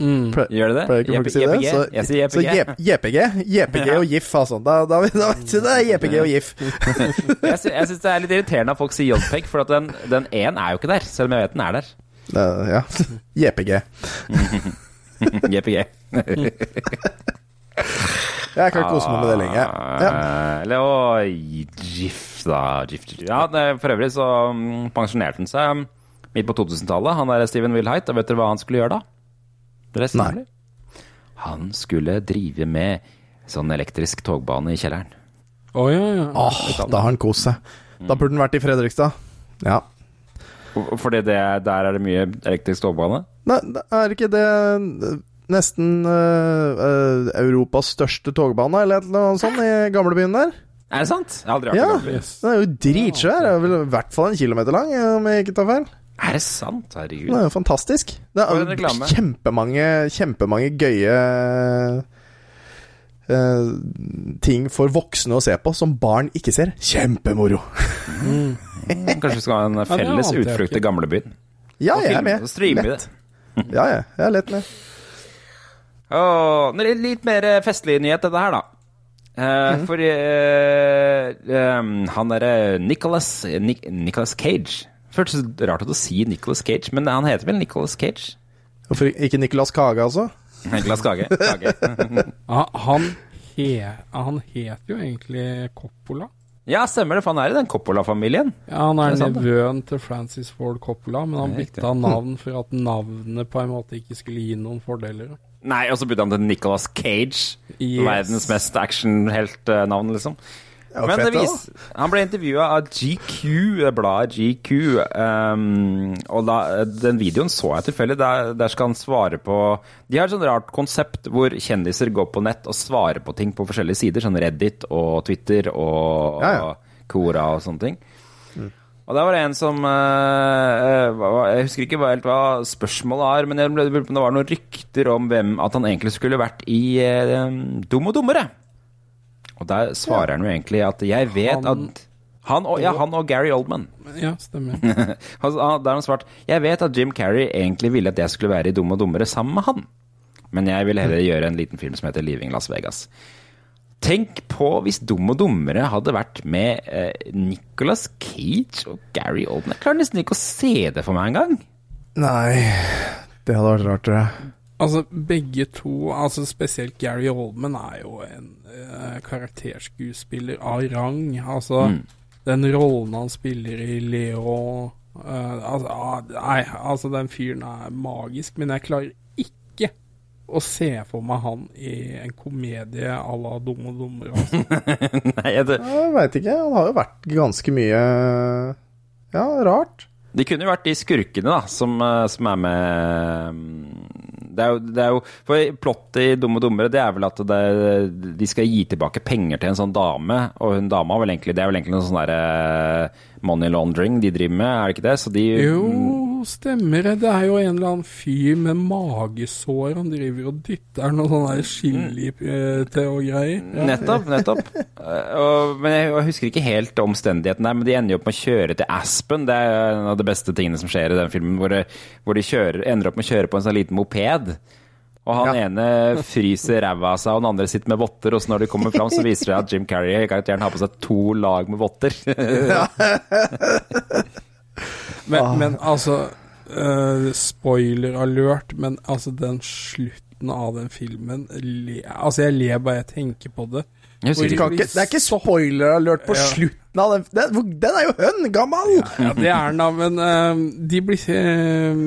Mm. Gjør det det? Folk si det? JPG? Så, Jeg sier JPG. JPG, JPG og GIF, altså. Da, da, da vet du det er JPG og GIF. Jeg, sy jeg syns det er litt irriterende at folk sier JPEG, for at den, den E-en er jo ikke der, selv om jeg vet den er der. Uh, ja. JPG. JPG. Jeg kan kose meg med det lenge. Ja. Eh, Eller og GIF, da. GIF, GIF. Ja, for øvrig så mm, pensjonerte han seg midt på 2000-tallet, han der Steven Wilhite. Og vet dere hva han skulle gjøre da? Dere er Nei. Han skulle drive med sånn elektrisk togbane i kjelleren. Å ja, ja. Åh, da har han kost seg. Da burde han vært i Fredrikstad. Ja. Fordi det, der er det mye elektrisk togbane? Nei, er ikke det nesten uh, uh, Europas største togbane, eller noe sånt, i gamlebyen der? Er det sant? Jeg har aldri vært Ja. i Gamlebyen. Den er jo dritsvær. Den er vel i hvert fall en kilometer lang, om jeg ikke tar feil. Er det sant? Den Herregud. er jo fantastisk. Det er jo kjempemange, kjempemange gøye uh, ting for voksne å se på, som barn ikke ser. Kjempemoro! Kanskje vi skal ha en felles ja, utflukt til gamlebyen? Ja, jeg er med. Lett. det. Ja, ja, jeg er lett med. Det litt mer eh, festlig nyhet, dette her, da. Eh, Mhm. For eh, um, han derre Nicholas, Nic Nicholas Cage Føltes rart å si Nicholas Cage, men han heter vel Nicholas Cage? Hvorfor ikke Nicolas Kage, altså? Nicholas Kage. Kage. Han, he, han het jo egentlig Coppola. ja, stemmer det, for han er i den Coppola-familien. Ja, Han er er nevøen til Francis Ford Coppola, men han bytta navn for at navnet på en måte ikke skulle gi noen fordeler. Nei, og så bytta han til Nicholas Cage. Yes. Verdens mest actionheltnavn, liksom. Ja, Men fett, det vis, han ble intervjua av GQ, det bladet GQ, um, og da, den videoen så jeg tilfeldig. Der, der skal han svare på De har et sånt rart konsept hvor kjendiser går på nett og svarer på ting på forskjellige sider, sånn Reddit og Twitter og, Ja, ja. og Kora og sånne ting. Og der var det en som eh, eh, Jeg husker ikke helt hva spørsmålet er, men jeg ble- det var noen rykter om hvem at han egentlig skulle vært i eh, Dum og dummere. Og der svarer han jo egentlig at jeg vet Han- at han og, ja, han og Gary Oldman. Ja, stemmer. Altså, Der har han svart Jeg vet at Jim Carrey egentlig ville at jeg skulle være i Dum og dummere sammen med han. Men jeg vil heller gjøre en liten film som heter Leaving Las Vegas. Tenk på hvis Dum og dummere hadde vært med eh, Nicolas Cage og Gary Oldman. Jeg klarer nesten ikke å se det for meg engang. Nei, det hadde vært rart, tror jeg. Altså, begge to, altså spesielt Gary Oldman, er jo en eh, karakterskuespiller av rang. Altså, Mm. den rollen han spiller i Leo eh, altså, ah, Nei, altså, den fyren er magisk, men jeg klarer å se for meg han i en komedie à la Dumme og dummere. Altså. Nei, jeg, Jeg veit ikke. Han har jo vært ganske mye Ja, rart. De kunne jo vært de skurkene da, som, eh, som er med mm, det er, jo, det er jo For plottet i Dumme og dummere det er vel at det, de skal gi tilbake penger til en sånn dame. Og hun dama er vel egentlig, det er vel egentlig noe sånn derre money laundering de driver med, er det ikke det? Så de Jo, stemmer det. Det er jo en eller annen fyr med magesår han driver og dytter noe sånn chili eh, til og greier. Ja. Nettopp, nettopp. Eh, men jeg, jeg husker ikke helt omstendigheten der, men de ender jo opp med å kjøre til Aspen. Det er en av de beste tingene som skjer i den filmen, hvor, de, hvor de kjører, ender opp med å kjøre på en sånn liten moped. Og han ene fryser ræva av seg, og den andre sitter med votter. Og så når de kommer fram, så viser det at Jim Carrey karakteren har på seg to lag med votter. Men, men altså uh, Spoiler alert, men altså den slutten av den filmen le, Altså, jeg ler bare jeg tenker på det. Ikke. det er ikke spoiler-alert på Ja. slutten av den. Den, den er jo høngammal! Ja, det er den da, men uh, de blir, uh,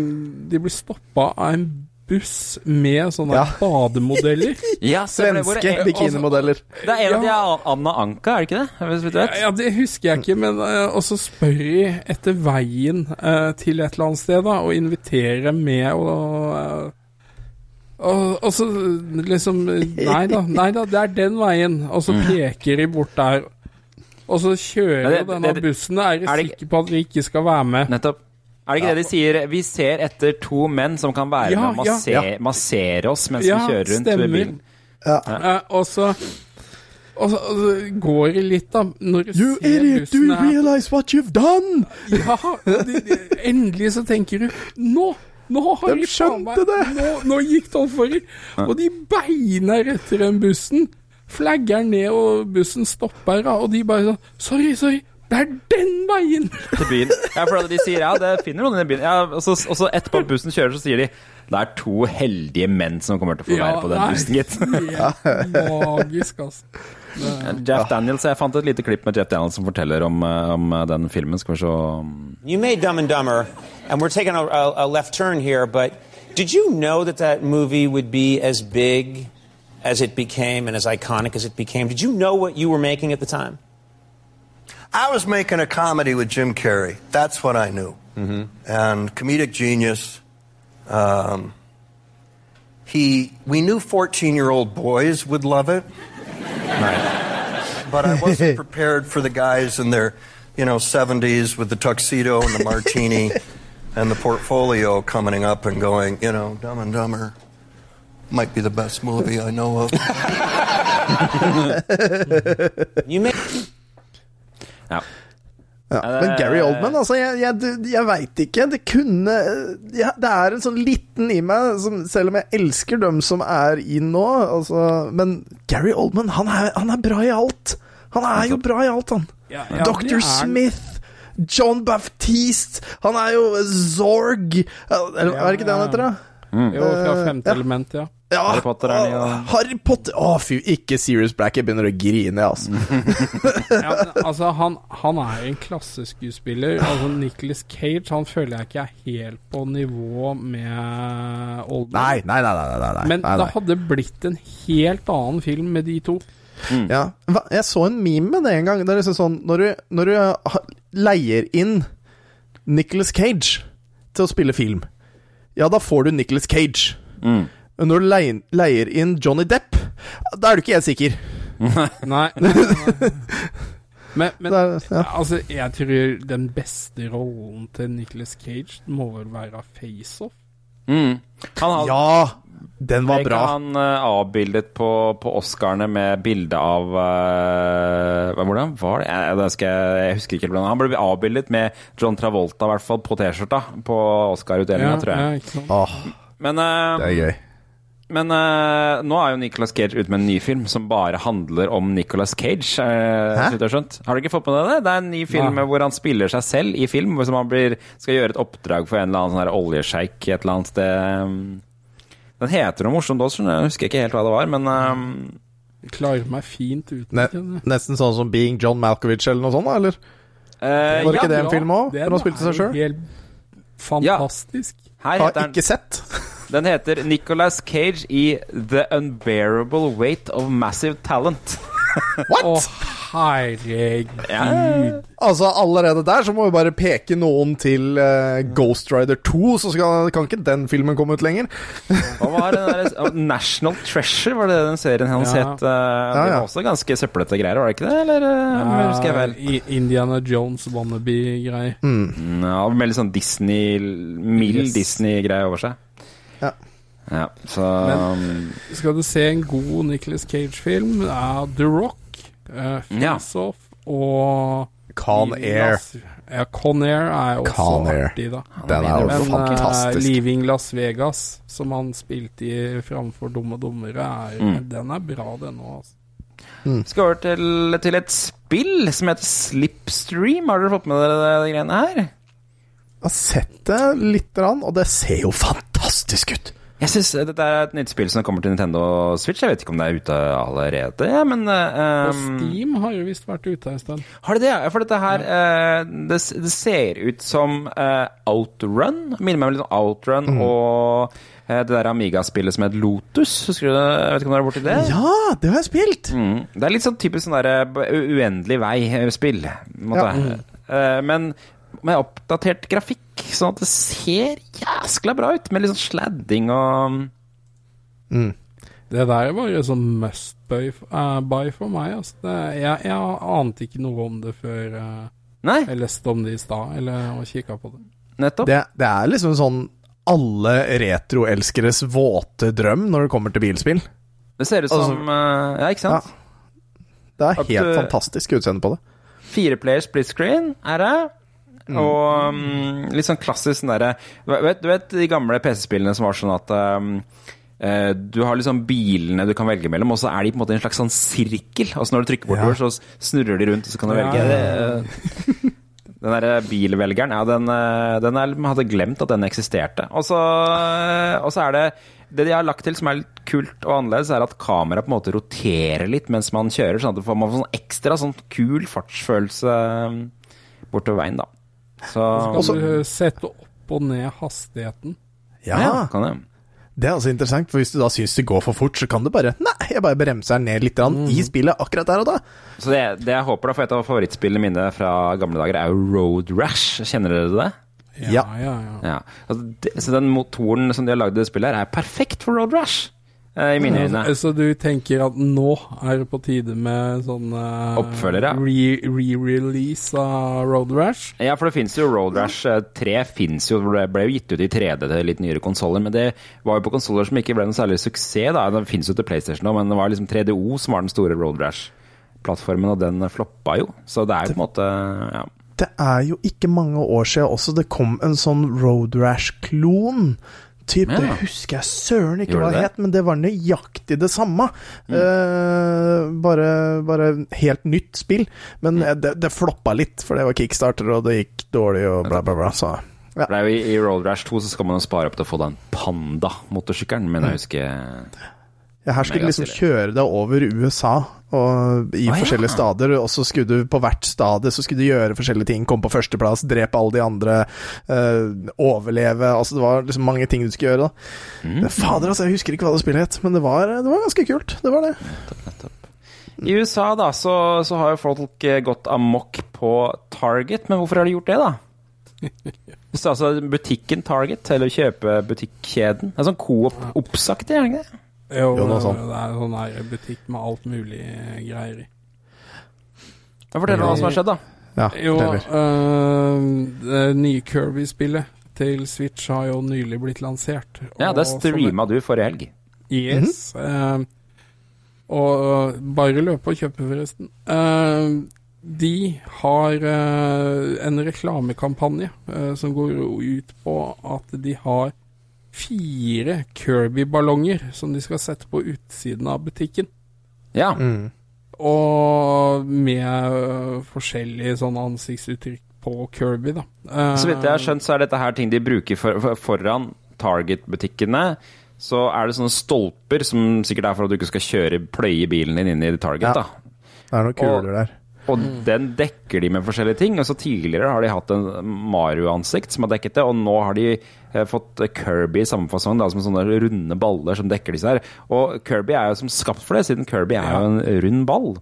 de blir stoppa av en buss med sånne Ja. bademodeller. Ja, Svenske det- bikinimodeller. Det er en av de av Anna Anka, er det ikke det? Hvis du Ja, vet? ja, det husker jeg ikke, men uh, Og så spør de etter veien uh, til et eller annet sted, da, og inviterer med og uh, og, og så liksom Nei da, nei da, det er den veien. Og så peker de bort der. Og så kjører Mm. Ja, det- denne det- bussen. Er de er det- sikre på at vi ikke skal være med? Nettopp. Er det ikke det de sier? Vi ser etter to menn som kan være Ja, med og ja. massere oss mens Ja, vi kjører rundt stemmer. med bilen. Ja, og så og så, og så går det litt, da. Når du You ser idiot, do you realize what you've done? Ja, de, de, endelig så tenker du Nå! Nå har De skjønte det. Nå, nå gikk de for i. Og de beiner etter den bussen. Flagger ned, og bussen stopper, da, og de bare sånn Sorry, sorry. Det er den veien! til byen. Ja, for de sier ja, det finner noen i byen. Ja, og, så, og så etterpå bussen kjører, så sier de det er to heldige menn som kommer til å få være på den nei, bussen, gitt. magisk, altså. Jeff Daniels, Jeg fant et lite klipp med Jeff Daniels som forteller om, eh, om den filmen. Skal vi se You made Dumb and Dumber, and we're taking a, a, a left turn here, but did you know that that movie would be as big as it became and as iconic as it became? Did you know what you were making at the time? I was making a comedy with Jim Carrey. That's what I knew. And comedic genius. Um, he, we knew 14 year old boys would love it. But I wasn't prepared for the guys in their, you know, 70s with the tuxedo and the martini and the portfolio coming up and going, you know, Dumb and Dumber might be the best movie I know of. You may Ja. Ja. Men Gary Oldman, altså, jeg, jeg, jeg veit ikke. Det kunne ja, Det er en sånn liten i meg, som, selv om jeg elsker dem som er i nå altså, Men Gary Oldman, han er, han er bra i alt. Han er jo bra i alt, han. Ja, ja, Dr. Smith. John Baptiste. Han er jo Zorg. Eller, er det ikke det han heter, da? Jo, fra femte ja. element, ja. Ja, Harry Potter er den, å, ja. Harry Potter Å, fy, ikke Serious Black. Jeg begynner å grine, altså. ja men, altså, han, han er en klasseskuespiller. Altså, Nicholas Cage han føler jeg ikke er helt på nivå med Oldman. Nei, nei, nei. nei, nei, nei, Men nei, det hadde blitt en helt annen film med de to. Ja. Hva- Jeg så en meme med det en gang. Det er liksom sånn Når du, når du leier inn Nicholas Cage til å spille film, ja, da får du Nicholas Cage. Mm. Men når du leier, leier inn Johnny Depp, da er du ikke helt sikker. Nei. nei, nei. Men, men er, ja. altså, jeg tror den beste rollen til Nicholas Cage må vel være Face-Off. Mm. Han hadde ja, den var bra. han eh, avbildet på, på Oscarene med bilde av uh, Hvordan var det? Jeg, jeg, jeg, jeg husker ikke Han ble avbildet med John Travolta, i hvert fall, på T-skjorta på Oscar-utdelinga, tror jeg. ja? Åh, Men, uh, det er gøy. men uh, nå er jo Nicolas Cage ute med en ny film som bare handler om Nicolas Cage. Uh, har. Har du ikke fått med deg det? Det er en ny film ja. hvor han spiller seg selv i film. Hvor han blir, skal gjøre et oppdrag for en eller annen sånn oljesjeik et eller annet sted. Den heter noe morsomt også, jeg husker ikke helt hva det var, men um, klarer meg fint uten Ne nesten sånn som Being John Malkovich eller noe sånt, da, eller? Uh, Var det ja, ikke det en Ja, film òg? den han spilte seg sjøl? Fantastisk. Her Har ikke sett. den heter Nicolas Cage i The Unbearable Weight of Massive Talent. What?! Å, herregud. Ja. Altså, allerede der så må vi bare peke noen til uh, Ghost Rider 2, så skal, kan ikke den filmen komme ut lenger. Hva var den der, oh, National Treasure, var det den serien hans Ja. het? eh, Det ja. var også ganske søplete greier, var det ikke det? Eller uh, husker jeg vel? Indiana Jones wannabe-greier. Mm. Ja, med litt sånn Disney Mild Yes. Disney-greie over seg. Ja. Ja, så Men- Skal du se en god Nicholas Cage-film, det er The Rock, uh, Ja. Off og Con Air. Las- Ja, Con Air er også Con Air. artig, da. Den er jo Men eh, fantastisk. Leaving Las Vegas, som han spilte i framfor Dumme dummere, er, Mm. den er bra, den òg. Altså. skal vi over til, til et spill som heter Slipstream. Har dere fått med dere de greiene her? Jeg har sett det lite grann, og det ser jo fantastisk ut. Jeg synes Dette er et nytt spill som kommer til Nintendo Switch. Jeg vet ikke om det er ute allerede, ja, men eh, Og um, Steam har jo visst vært ute en stund. Har det det? Ja, For dette her eh, det, det ser ut som uh, Outrun. Minner meg litt om Outrun og eh, det der Amiga-spillet som het Lotus. Husker du det? Jeg vet ikke om du har borti det? Ja, det har jeg spilt! Mm. Det er litt sånn typisk sånn der uendelig vei-spill. Eh, men med oppdatert grafikk, sånn at det ser jæskla bra ut. Med litt sånn sladding og Det der var jo sånn must buy, uh, buy for meg. Altså. Det, jeg, jeg ante ikke noe om det før uh, Nei, jeg leste om det i stad, eller og kikka på det. nettopp. Det, det er liksom sånn alle retroelskeres våte drøm når det kommer til bilspill. Det ser ut Altså- som eh, Ja, ikke sant? Det er At, helt eh, fantastisk utseende på det. Fire player split screen er det. Og um, litt sånn klassisk sånn derre du vet, du vet de gamle PC-spillene som var sånn at um, eh, du har liksom bilene du kan velge mellom, og så er de på en måte en slags sånn sirkel. Og så når du trykker bortover, så snurrer de rundt, og så kan du Ja, velge. Det, Den derre bilvelgeren, ja, den, eh, den er, hadde glemt at den eksisterte. Og så, eh, og så er det Det de har lagt til som er litt kult og annerledes, er at kameraet på en måte roterer litt mens man kjører, sånn at man får sånn ekstra sånn kul fartsfølelse eh, bortover veien, da. Så Så kan du sette opp og ned hastigheten. Ja, kan det. Det er altså interessant, for hvis du da syns det går for fort, så kan du bare Nei, jeg bare bremser ned litt mm. i spillet akkurat der og da. Så det, det jeg håper, da, for et av favorittspillene mine fra gamle dager er jo Road Rash. Kjenner dere det? Ja. ja, ja. Ja. Altså, det, så den motoren som de har lagd i det spillet her, er perfekt for Road Rash. Eh, I mine øyne. Så du tenker at nå er det på tide med sånn Oppfølgere? Re-release re- av Road Rash? Ja, for det fins jo Road Rash eh, 3 fins jo, det ble jo gitt ut i 3D til litt nyere konsoller, men det var jo på konsoller som ikke ble noe særlig suksess. da, Det fins jo til PlayStation nå, men det var liksom 3DO som var den store Road Rash-plattformen, og den floppa jo. Så det er jo på en måte ja. Det er jo ikke mange år siden også det kom en sånn Road Rash-klon. Typ, Ja. Det husker jeg søren ikke Gjorde hva det het, men det var nøyaktig det samme. Eh, bare, bare helt nytt spill. Men mm. det, det floppa litt, for det var kickstarter, og det gikk dårlig, og bla, bla, bla. Så ja. i, I Road Rash 2 så skal man jo spare opp til å få den Panda-motorsykkelen, men jeg husker ja, her skulle du liksom kjøre deg over USA, og i ja. forskjellige stader. Og så skulle du på hvert stadie så skulle du gjøre forskjellige ting. Komme på førsteplass, drepe alle de andre, øh, overleve. Altså Det var liksom mange ting du skulle gjøre. da Mm. Fader, altså, jeg husker ikke hva det spillet het, men det var, det var ganske kult. Det var det. I USA da, så, så har jo folk eh, gått amok på Target, men hvorfor har de gjort det, da? Så altså butikken Target, eller kjøpebutikkjeden. Det er sånn Coop-oppsagt, er det ikke det? Jo, Jo, noe sånt. det er sånn her butikk med alt mulig greier i. Fortell hva som har skjedd, da. Ja, Jo, øh, det nye Kirby-spillet til Switch har jo nylig blitt lansert. Ja, det streama du forrige helg. Yes. eh, og øh, bare løp og kjøpe, forresten. Uh, de har uh, en reklamekampanje eh, som går ut på at de har fire Kirby-ballonger som de skal sette på utsiden av butikken. Ja. Mm. Og med øh, forskjellige sånne ansiktsuttrykk på Kirby, da. Eh, Så vidt jeg har skjønt, så er dette her ting de bruker for, for, foran Target-butikkene. Så er det sånne stolper som sikkert er for at du ikke skal kjøre pløye bilen din inn i Target. Ja. da. Det er noen kuler der. Og den dekker de med forskjellige ting. Og så Tidligere har de hatt en Mario-ansikt som har dekket det, og nå har de fått Kirby i samme fasong, da, som sånne runde baller som dekker disse her. Og Kirby er jo som skapt for det, siden Kirby er jo en rund ball.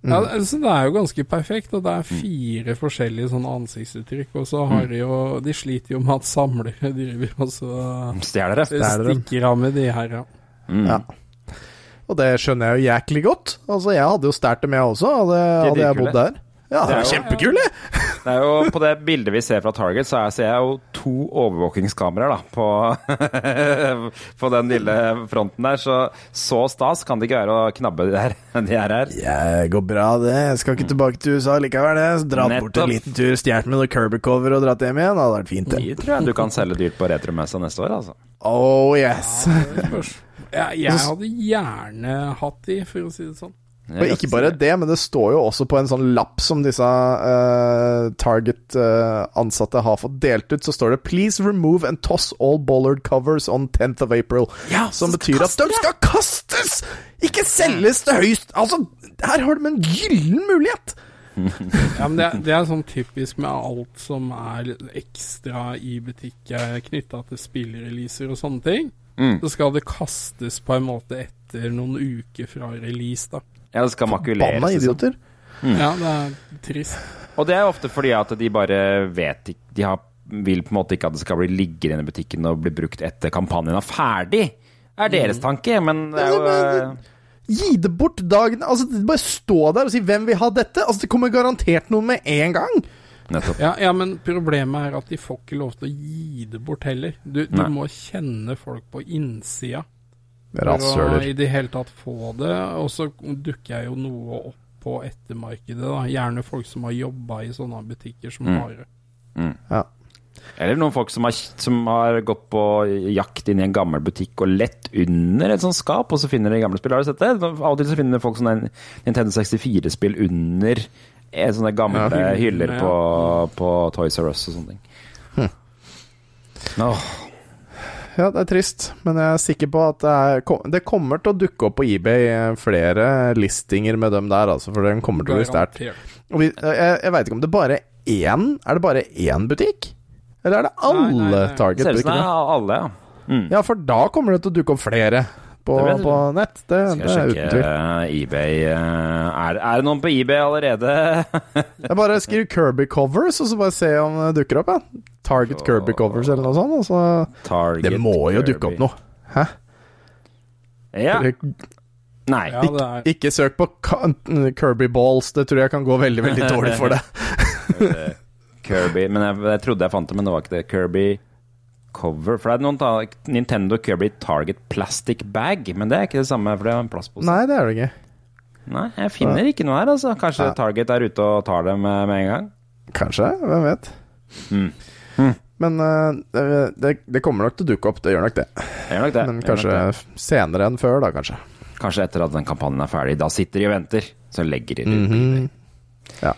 Ja, altså, det er jo ganske perfekt, og det er fire forskjellige sånne ansiktsuttrykk. Og så har de jo De sliter jo med at samlere driver og så Stjeler det. Stjeler stikker av med de her, ja. Mm. Ja. Og det skjønner jeg jo jæklig godt. Altså, jeg hadde jo stjålet dem, jeg også, hadde, hadde jeg bodd der. Ja, det Det er er jo- kjempekule! Det er jo På det bildet vi ser fra Target, så er- ser jeg jo to overvåkingskameraer da, på, på den lille fronten der. Så så stas kan det ikke være å knabbe de her. De her, her. det går bra, det. Jeg skal ikke tilbake til USA likevel. det. Dratt bort en liten tur, stjålet med noe Kirby-cover og dratt hjem igjen. Det hadde vært fint, det. De tror jeg du kan selge dyrt på retromessa neste år, altså. Oh yes. Ja. Jeg, jeg hadde gjerne hatt de, for å si det sånn. Og ikke bare det, men det står jo også på en sånn lapp som disse uh, Target-ansatte har fått delt ut, så står det 'Please remove and toss all bollard covers on 10th of April'. Ja, som betyr at de skal kastes! Ikke selges til høyst Altså, her har de en gyllen mulighet! Ja, men det, det er sånn typisk med alt som er ekstra i butikk knytta til spillreleaser og sånne ting. Mm. Så skal det kastes på en måte etter noen uker fra release, da. Ja, det skal makuleres. Banna idioter. Ja, det er trist. Og det er ofte fordi at de bare vet ikke De har, vil på en måte ikke at det skal bli liggende i butikken og bli brukt etter kampanjen er ferdig. Er deres tanke, men det er jo Gi det bort dagen Altså, bare stå der og si 'hvem vil ha dette'? Altså, det kommer garantert noen med en gang. Ja, ja, men problemet er at de får ikke lov til å gi det bort heller. Du, du må kjenne folk på innsida Rasshøler. i det hele tatt få det. Og så dukker jeg jo noe opp på ettermarkedet, da. Gjerne folk som har jobba i sånne butikker som Mm. har mm. Ja. Eller noen folk som har, som har gått på jakt inn i en gammel butikk og lett under et sånt skap, og så finner de gamle spill. Har du sett det? Av og til så finner folk sånne Nintendo 64-spill under eh, sånne gamle Ja, hyller ja. på, på Toys R Us og sånne ting. Åh, Ja, det er trist, men jeg er sikker på at det, er, det kommer til å dukke opp på eBay eh, flere listinger med dem der, altså, for den kommer til å bli sterkt. Vi- Jeg, jeg veit ikke om det bare er én Er det bare én butikk? Eller er det alle Target-butikkene? er alle, ja. Ja, for da kommer det til å dukke opp flere på, på nett. Det, Skal det er uten tvil. eh, eBay eh, er, er det noen på eBay allerede? Jeg bare skriver Kirby covers, og så bare se om det dukker opp. Ja. Target Kirby covers eller noe sånt. Og så Target det må jo dukke opp noe. Hæ? Ja. Nei. Ja, er Ikke søk på Kirby balls, det tror jeg kan gå veldig veldig dårlig for deg. Kirby Men jeg, jeg trodde jeg fant det, men det var ikke det. Kirby cover. For det er noen ta, Nintendo Kirby Target Plastic Bag, men det er ikke det samme, for det er en plastpose. Nei, det er det ikke. Nei, jeg finner ikke noe her, altså. Kanskje Nei. Target er ute og tar dem med, med en gang? Kanskje, hvem vet. Mm. Men uh, det, det, kommer nok til å dukke opp, det gjør nok det. Det gjør nok det. Men kanskje det. senere enn før, da, kanskje. Kanskje etter at den kampanjen er ferdig. Da sitter de og venter. Så legger de det ut. Mhm. Ja.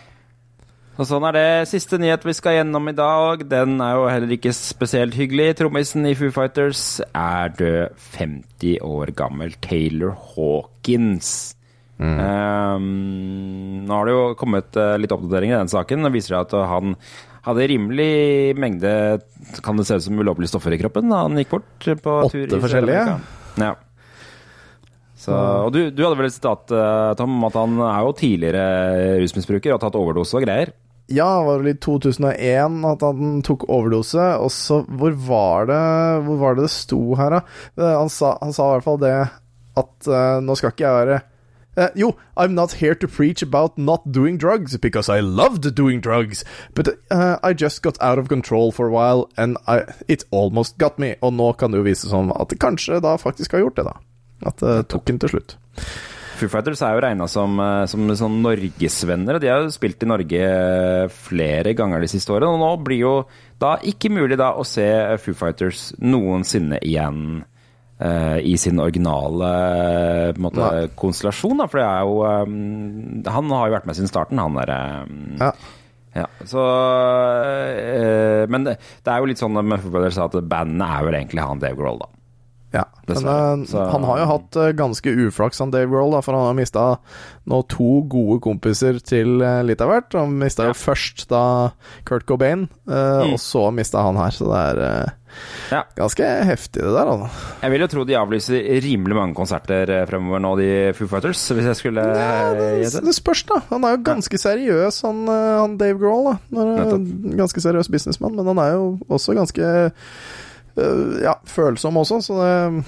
Og sånn er det. Siste nyhet vi skal gjennom i dag. Den er jo heller ikke spesielt hyggelig. Trommisen i Foo Fighters er død 50 år gammel. Taylor Hawkins. Um, nå har det jo kommet eh, litt oppdatering i den saken. Det viser seg at han hadde rimelig mengde Kan det se ut som ulovlige stoffer i kroppen da han gikk bort på Åtte tur i forskjellige? Ja. Så, og du, du hadde vel et sitat, eh, Tom, om at han er jo tidligere rusmisbruker og har tatt overdose og greier. Ja, var det i 2001 at han tok overdose, og så Hvor var det Hvor var det det sto her, da? Eh, Han sa, han sa i hvert fall det at uh, nå skal ikke jeg være Uh, Jo, I'm not here to preach about not doing drugs, because I loved doing drugs, but uh, I just got out of control for a while, and I, it almost got me. Og nå kan det jo vise som at det kanskje da faktisk har gjort det, da. At det tok den til slutt. Foo Fighters er jo regna som, eh, som sånn norgesvenner, og de har jo spilt i Norge eh, flere ganger de siste årene. Og nå blir jo da ikke mulig da å se Foo Fighters noensinne igjen uh, i sin originale måte, konstellasjon, da. For det er jo um, Han har jo vært med siden starten, han derre Ja. ja, så øh, Men det, det er jo litt sånn med Foo Fighters at bandet er vel egentlig han Dave Grohl, da. Ja, men eh, Så- han har jo hatt eh, ganske uflaks, han Dave Grohl, for han har mista nå to gode kompiser til eh, litt av hvert. Han mista jo først da Kurt Cobain, mm. og så mista han her, så det er eh, Ja. ganske heftig, det der, altså. Jeg vil jo tro de avlyser rimelig mange konserter eh, fremover nå, de Foo Fighters, hvis jeg skulle Ja, det, det spørs, da. Han er jo ganske seriøs, han, eh, han Dave Grohl. da eh, Ganske seriøs businessmann, men han er jo også ganske eh, ja, følsom også, så det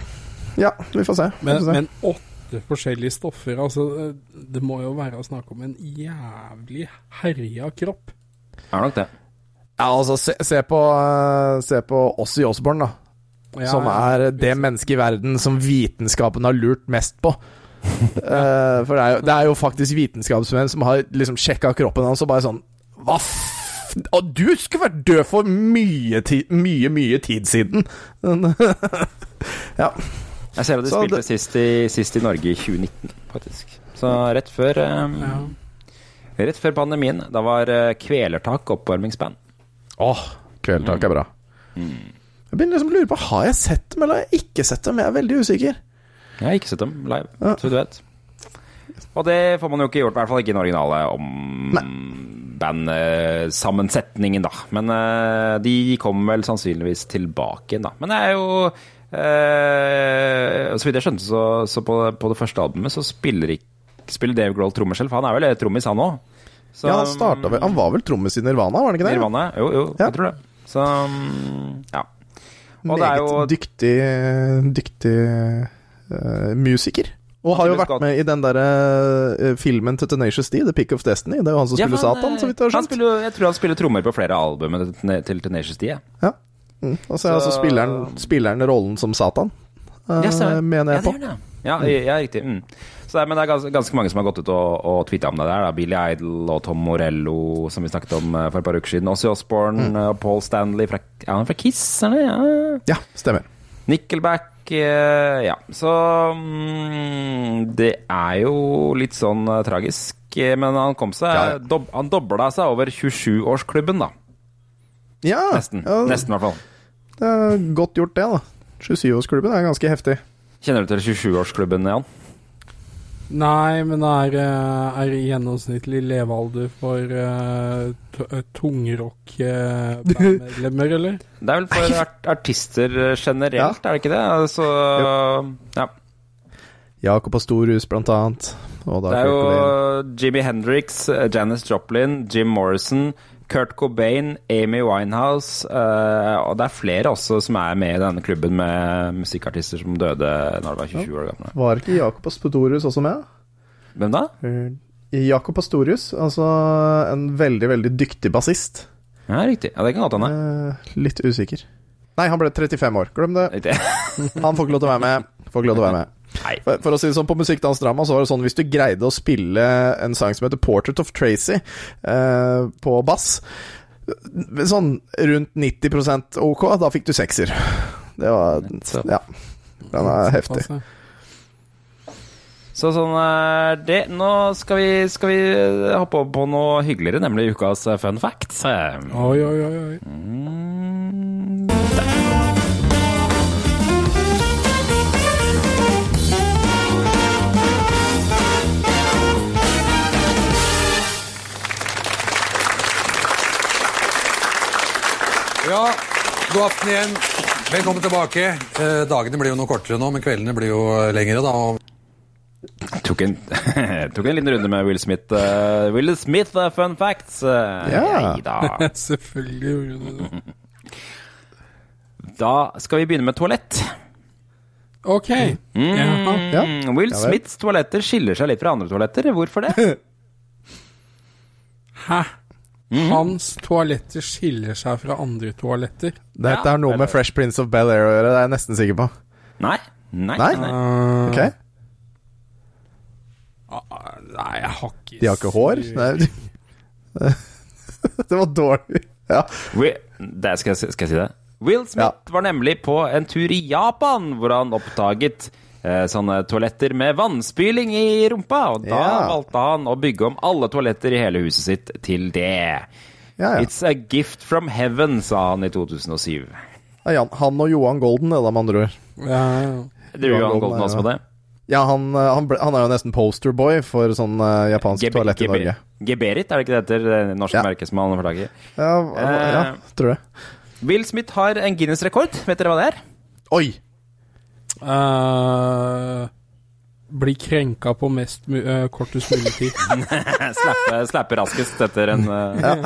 Ja, vi får se. Vi Men, får se. men åtte forskjellige stoffer, altså Det må jo være å snakke om en jævlig herja kropp. Er nok det. Ja, altså, se, se på eh, Se på oss i Osborne, da. Ja, som er det mennesket i verden som vitenskapen har lurt mest på. uh, for det er, jo, det er jo faktisk vitenskapsmenn som har liksom sjekka kroppen hans og bare sånn Hva. Og du skulle vært død for mye, ti, mye, mye tid siden! Ja. Jeg ser at de Så spilte det- sist, i, sist i Norge i 2019, faktisk. Så rett før eh, Rett før pandemien. Da var eh, Kvelertak oppvarmingsband. Åh, Kvelertak er bra. Jeg begynner liksom å lure på Har jeg sett dem, eller har jeg ikke sett dem? Jeg er veldig usikker. Jeg har ikke sett dem live, Ja. så du vet. Og det får man jo ikke gjort, i hvert fall ikke i den originale om bandsammensetningen, da. Men eh, de kommer vel sannsynligvis tilbake igjen, da. Men det er jo eh, Så vidt jeg skjønte, så, så på, på det første albumet så spiller, ikke, spiller Dave Grohl trommer selv, for han er vel trommis, han òg? Ja, han, vel, han var vel trommis i Nirvana, var han ikke det? Nirvana? Jo, jo, Ja. jeg tror det. Så ja. Og det er jo Meget dyktig, dyktig uh, musiker. Og har jo vært med i den der uh, filmen til Tenacious D, The Pick of Destiny. Det er jo han som spiller ja, han, Satan, så vidt jeg har han skjønt. spiller, jeg tror han spiller trommer på flere av albumene til, Tenacious D. ja. Mm. Og så er altså Så- spilleren, spilleren rollen som Satan, uh, Ja, stemmer. mener ja, på. det. Ja, ja, riktig. Mm. Så det, men det er ganske, ganske mange som har gått ut og, og tvitra om det der. Da. Billy Idol og Tom Morello, som vi snakket om eh, for et par uker siden. Ossie Osborne Mm. eh, og Paul Stanley fra, ja, fra Kiss, er det? Ja. Ja, stemmer. Nickelback eh, Ja, så mm, Det er jo litt sånn eh, tragisk. eh, Men han kom seg ja. Dob, Han dobla seg over 27-årsklubben, da. Ja, Nesten. ja, Nesten, i hvert fall. Det er godt gjort, det, da. 27-årsklubben er ganske heftig. Kjenner du til 27-årsklubben, Jan? Nei, men er, eh, er gjennomsnittlig levealder for uh, tungrock-bandmedlemmer, eller? Det er vel for art artister generelt, generelt, er det ikke det? Altså, ja. Jakob Astorus, blant annet. Og da Det er jo Jimmy Hendrix, eh, Janis Joplin, Jim Morrison, Kurt Cobain, Amy Winehouse eh, Og det er flere også som er med i denne klubben med musikkartister som døde når de var 27 år gamle. Var ikke Jakob Astorius også med? Hvem da? Jakob Astorius, altså en veldig, veldig dyktig bassist. Ja, riktig. Ja, det kan godt hende. Eh, litt usikker. Nei, han ble 35 år. Glem det. Han får ikke lov til å være med. Får ikke lov til å være med. Nei. For, for å si det sånn, På Musikk, dans, drama så var det sånn hvis du greide å spille en sang som heter 'Portrait of Tracy' eh, på bass Sånn rundt 90% ok, da fikk du sekser. Det var Ja. Den er heftig. Så sånn er det. Nå skal vi, skal vi hoppe over på noe hyggeligere, nemlig ukas eh, fun facts. Eh, Oi, oi, oi. oi. Mm, Ja, god aften igjen. Velkommen tilbake. Eh, dagene blir jo noe kortere nå, men kveldene blir jo eh, lengre, da. og tok, en, tok en liten runde med Will Smith. eh, Will Smith eh, fun facts. Uh, Ja. da. Selvfølgelig gjorde du det. da skal vi begynne med toalett. Ok. Jaha. Ja. Mm, Will Ja vel. Smiths toaletter skiller seg litt fra andre toaletter. Hvorfor det? Hæ? Hans toaletter skiller seg fra andre toaletter. Dette Ja, har noe med Fresh Prince of Bel-Air å gjøre, det er jeg nesten sikker på. Nei. Nei. Nei? nei. Uh, okay. uh, Nei, jeg har ikke De har ikke hår? Nei. Det var dårlig. Ja. We, det skal, jeg, skal jeg si det? Will Smith var nemlig på en tur i Japan, hvor han oppdaget sånne toaletter med vannspyling i rumpa. Og da Ja. valgte han å bygge om alle toaletter i hele huset sitt til det. Ja, ja. It's a gift from heaven, sa han i 2007. Det er han og Johan Golden, det da, med andre ord. Ja, ja. Driver Johan Johan Golden også med det? Ja, han, eh, han, ble, han er jo nesten posterboy for sånn uh, japansk Gebe- toalett i Norge. Geberit, er det ikke det heter? Det norske Ja. merket som han i. Ja, ja, Eh. tror jeg. Will Smith har en Guinness-rekord. Vet dere hva det er? Oi! Eh, bli krenka på mest mu eh, kortest mulig tid. Slappe, slappe raskest etter en uh...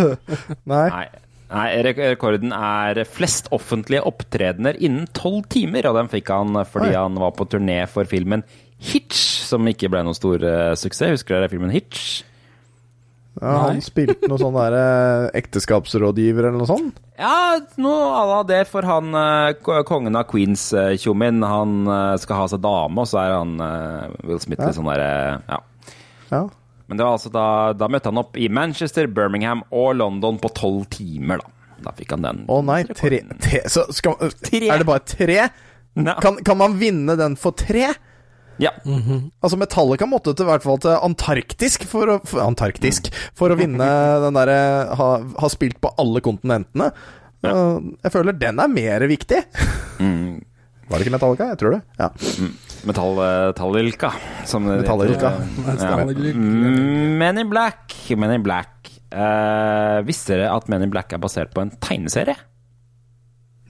Nei. Nei. Nei, rekorden er flest offentlige opptredener innen tolv timer, og den fikk han fordi Oi. han var på turné for filmen Hitch, som ikke ble noen stor uh, suksess. Husker dere filmen Hitch? Ja, han spilte noe sånn der eh, ekteskapsrådgiver eller noe sånt. Ja, noe à la det for han eh, kongen av Queens, uh, tjommien. Han eh, skal ha seg dame, og så er han eh, Will Smith Ja. litt sånn derre Ja. Ja. Men det var altså da, da møtte han opp i Manchester, Birmingham og London på tolv timer, da. Da fikk han den. Å nei, tre, tre Så skal. Er det bare tre? No. Kan, kan man vinne den for tre? Ja. Altså Metallica måtte til, i hvert fall til Antarktisk for å, for, Antarktisk, for å vinne den derre ha, ha spilt på alle kontinentene. Ja. jeg føler den er mer viktig. Mm. Var det ikke Metallica? Jeg tror det. Ja. Eh, Metallilka, som det Metallilka. heter. Ja. Mm, Men in Black. Men in Black. Eh, visste dere at Men in Black er basert på en tegneserie?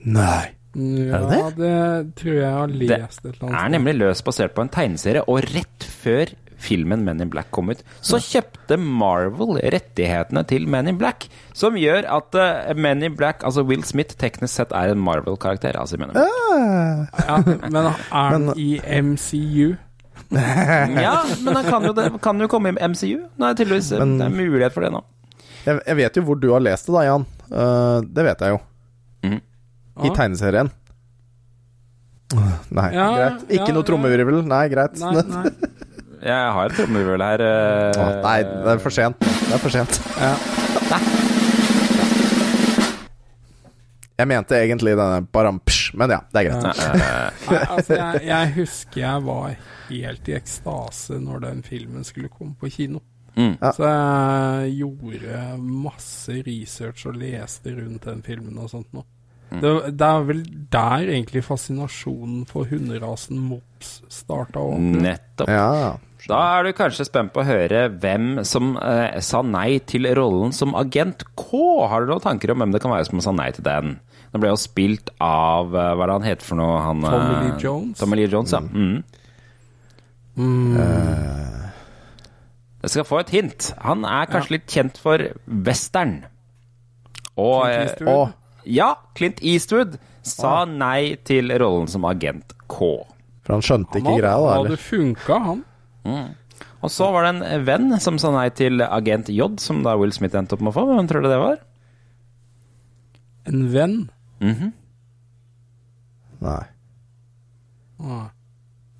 Nei. Ja, det det tror jeg jeg har Det lest et eller er nemlig løst basert på en tegneserie, og rett før filmen Men in Black kom ut, så kjøpte Marvel rettighetene til Men in Black, som gjør at uh, Men in Black, altså Will Smith, teknisk sett er en Marvel-karakter. Altså Men Ja, men er han i MCU? Ja, men han kan jo, det, kan jo komme i MCU. Nei, tydeligvis Men- det er mulighet for det nå. jeg, jeg vet jo hvor du har lest det, da, Jan. Uh, det vet jeg jo. I tegneserien. Nei, Ja, greit. Ikke ja, noe trommevirvel. Nei, greit. Nei, nei. Jeg har et trommevirvel her. Uh, nei, det er for sent. Det er for sent. Ja. Jeg mente egentlig denne barampsj, men ja, det er greit. Nei, altså, jeg, jeg husker jeg var helt i ekstase når den filmen skulle komme på kino. Mm. Så jeg gjorde masse research og leste rundt den filmen og sånt noe. Det, det er vel der egentlig fascinasjonen for hunderasen mops starta òg. Nettopp. Ja. Da er du kanskje spent på å høre hvem som eh, sa nei til rollen som agent K. Har du noen tanker om hvem det kan være som sa nei til den? Den ble jo spilt av eh, Hva er det han heter for noe? Han, Tommy eh, Lee Jones. Tommy Lee Jones, ja. Mm. Jeg skal få et hint. Han er kanskje litt kjent for western. Eh. Og Ja, Clint Eastwood sa nei til rollen som agent K. For han skjønte ikke greia, da? Han hadde funka, han. Og så var det en venn som sa nei til agent J, som da Will Smith endte opp med å få. Hvem tror du det var? En venn. Nei. Ah.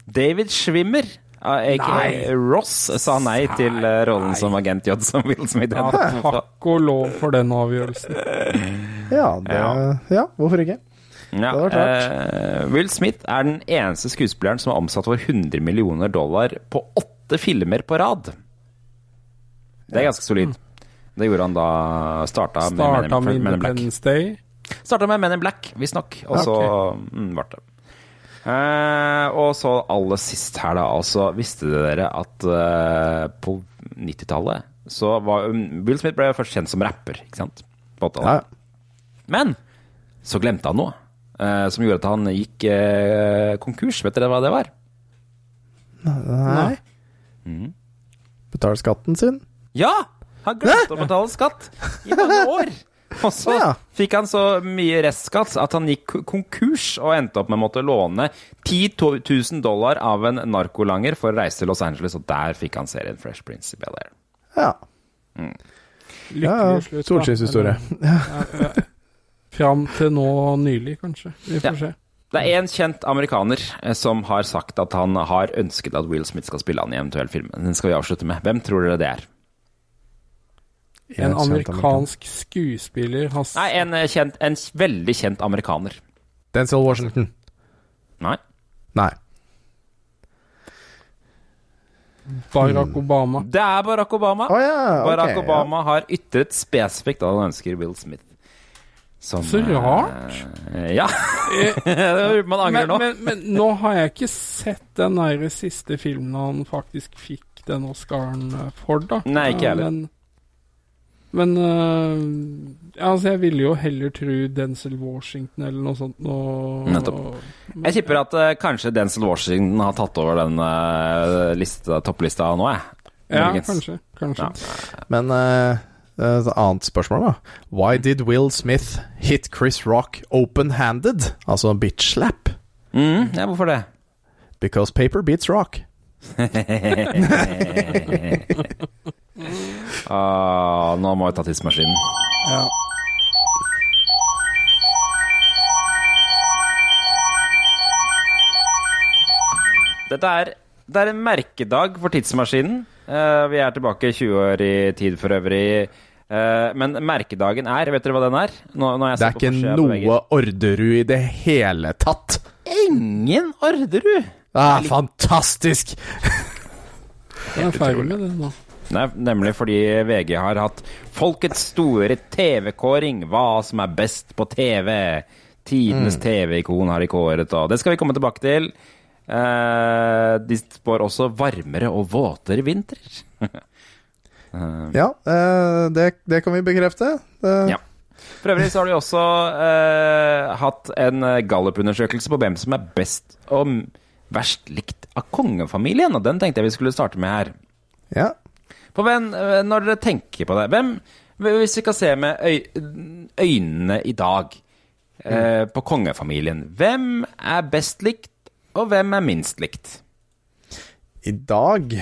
David Schwimmer, aka Nei. Ross, sa nei til rollen rollen som agent J, som Will Smith endte opp med å få. takk og lov for den avgjørelsen. Ja, det, ja. hvorfor ikke? Ja, eh, Will Smith er den eneste skuespilleren som er omsatt for 100 millioner dollar på åtte filmer på rad. Det er ganske solid. Det gjorde han da starta med, Men Starta in- med Men in Black. Day. Starta med Men in Black, visstnok. Og så mm, ble det. Uh, og så aller sist her, da. Altså, visste dere at uh, på 90-tallet så var um, Will Smith ble først kjent som rapper, ikke sant? På 80-tallet. Ja. Men så glemte han noe eh, som gjorde at han gikk eh, konkurs. Vet dere hva det var? Nei. Mm. Betale skatten sin? Ja! Han glemte å betale skatt i mange år. Og så Ja. fikk han så mye restskatt at han gikk konkurs og endte opp med å måtte låne 10 000 dollar av en narkolanger for å reise til Los Angeles, og der fikk han serien Fresh Prince i Bel-Air. Ja. Lykkelig ja, slutt. da. Solskinnshistorie. Ja, ja. Fram til nå nylig, kanskje. Vi får Ja. se. Det er en kjent amerikaner eh, som har sagt at han har ønsket at Will Smith skal spille han i en eventuell film. Den skal vi avslutte med. Hvem tror dere det er? En amerikansk skuespiller har s- Nei, en, eh, kjent, en veldig kjent amerikaner. Denzil Washington. Nei. Nei. Barack Obama. Det er Barack Obama. Oh, ja, okay, Barack ja. Obama har ytret spesifikt at han ønsker Will Smith. Som, Så rart. Uh, ja. Man angrer Men, nå. men, men nå har jeg ikke sett den der siste filmen han faktisk fikk den Oscaren eh, for, da. Nei, ikke heller. Men, men uh, altså, jeg ville jo heller tro Denzel Washington eller noe sånt. Og, Nettopp. Jeg tipper at uh, kanskje Denzel Washington har tatt over den uh, liste, topplista nå, jeg. Ja, kanskje. kanskje. Ja. Men eh, et annet spørsmål, da. Why did Will Smith hit Chris Rock open-handed? Altså bitch slap? Mm, ja, hvorfor det? Because paper beats rock. Ah, nå må vi ta tidsmaskinen. Ja. Dette er, det er en merkedag for tidsmaskinen. Uh, vi er tilbake 20 år i tid for øvrig. Eh, men merkedagen er Vet dere hva den er? Nå, når jeg Det er ikke på noe Orderud i det hele tatt. Ingen Orderud! Ah, fantastisk! det er feil med det nå. Nei, nemlig fordi VG har hatt Folkets store TV-kåring. Hva som er best på TV. Tidenes TV-ikon har de kåret, og det skal vi komme tilbake til. Eh, de spår også varmere og våtere vinter. Ja, eh, det, det kan vi bekrefte. Ja. For øvrig så har de også eh, hatt en gallupundersøkelse på hvem som er best og verst likt av kongefamilien, og den tenkte jeg vi skulle starte med her. ja. På hvem, eh, når dere tenker på det, hvem Hvis vi skal se med øy, øynene i dag eh, på kongefamilien, hvem er best likt, og hvem er minst likt? I dag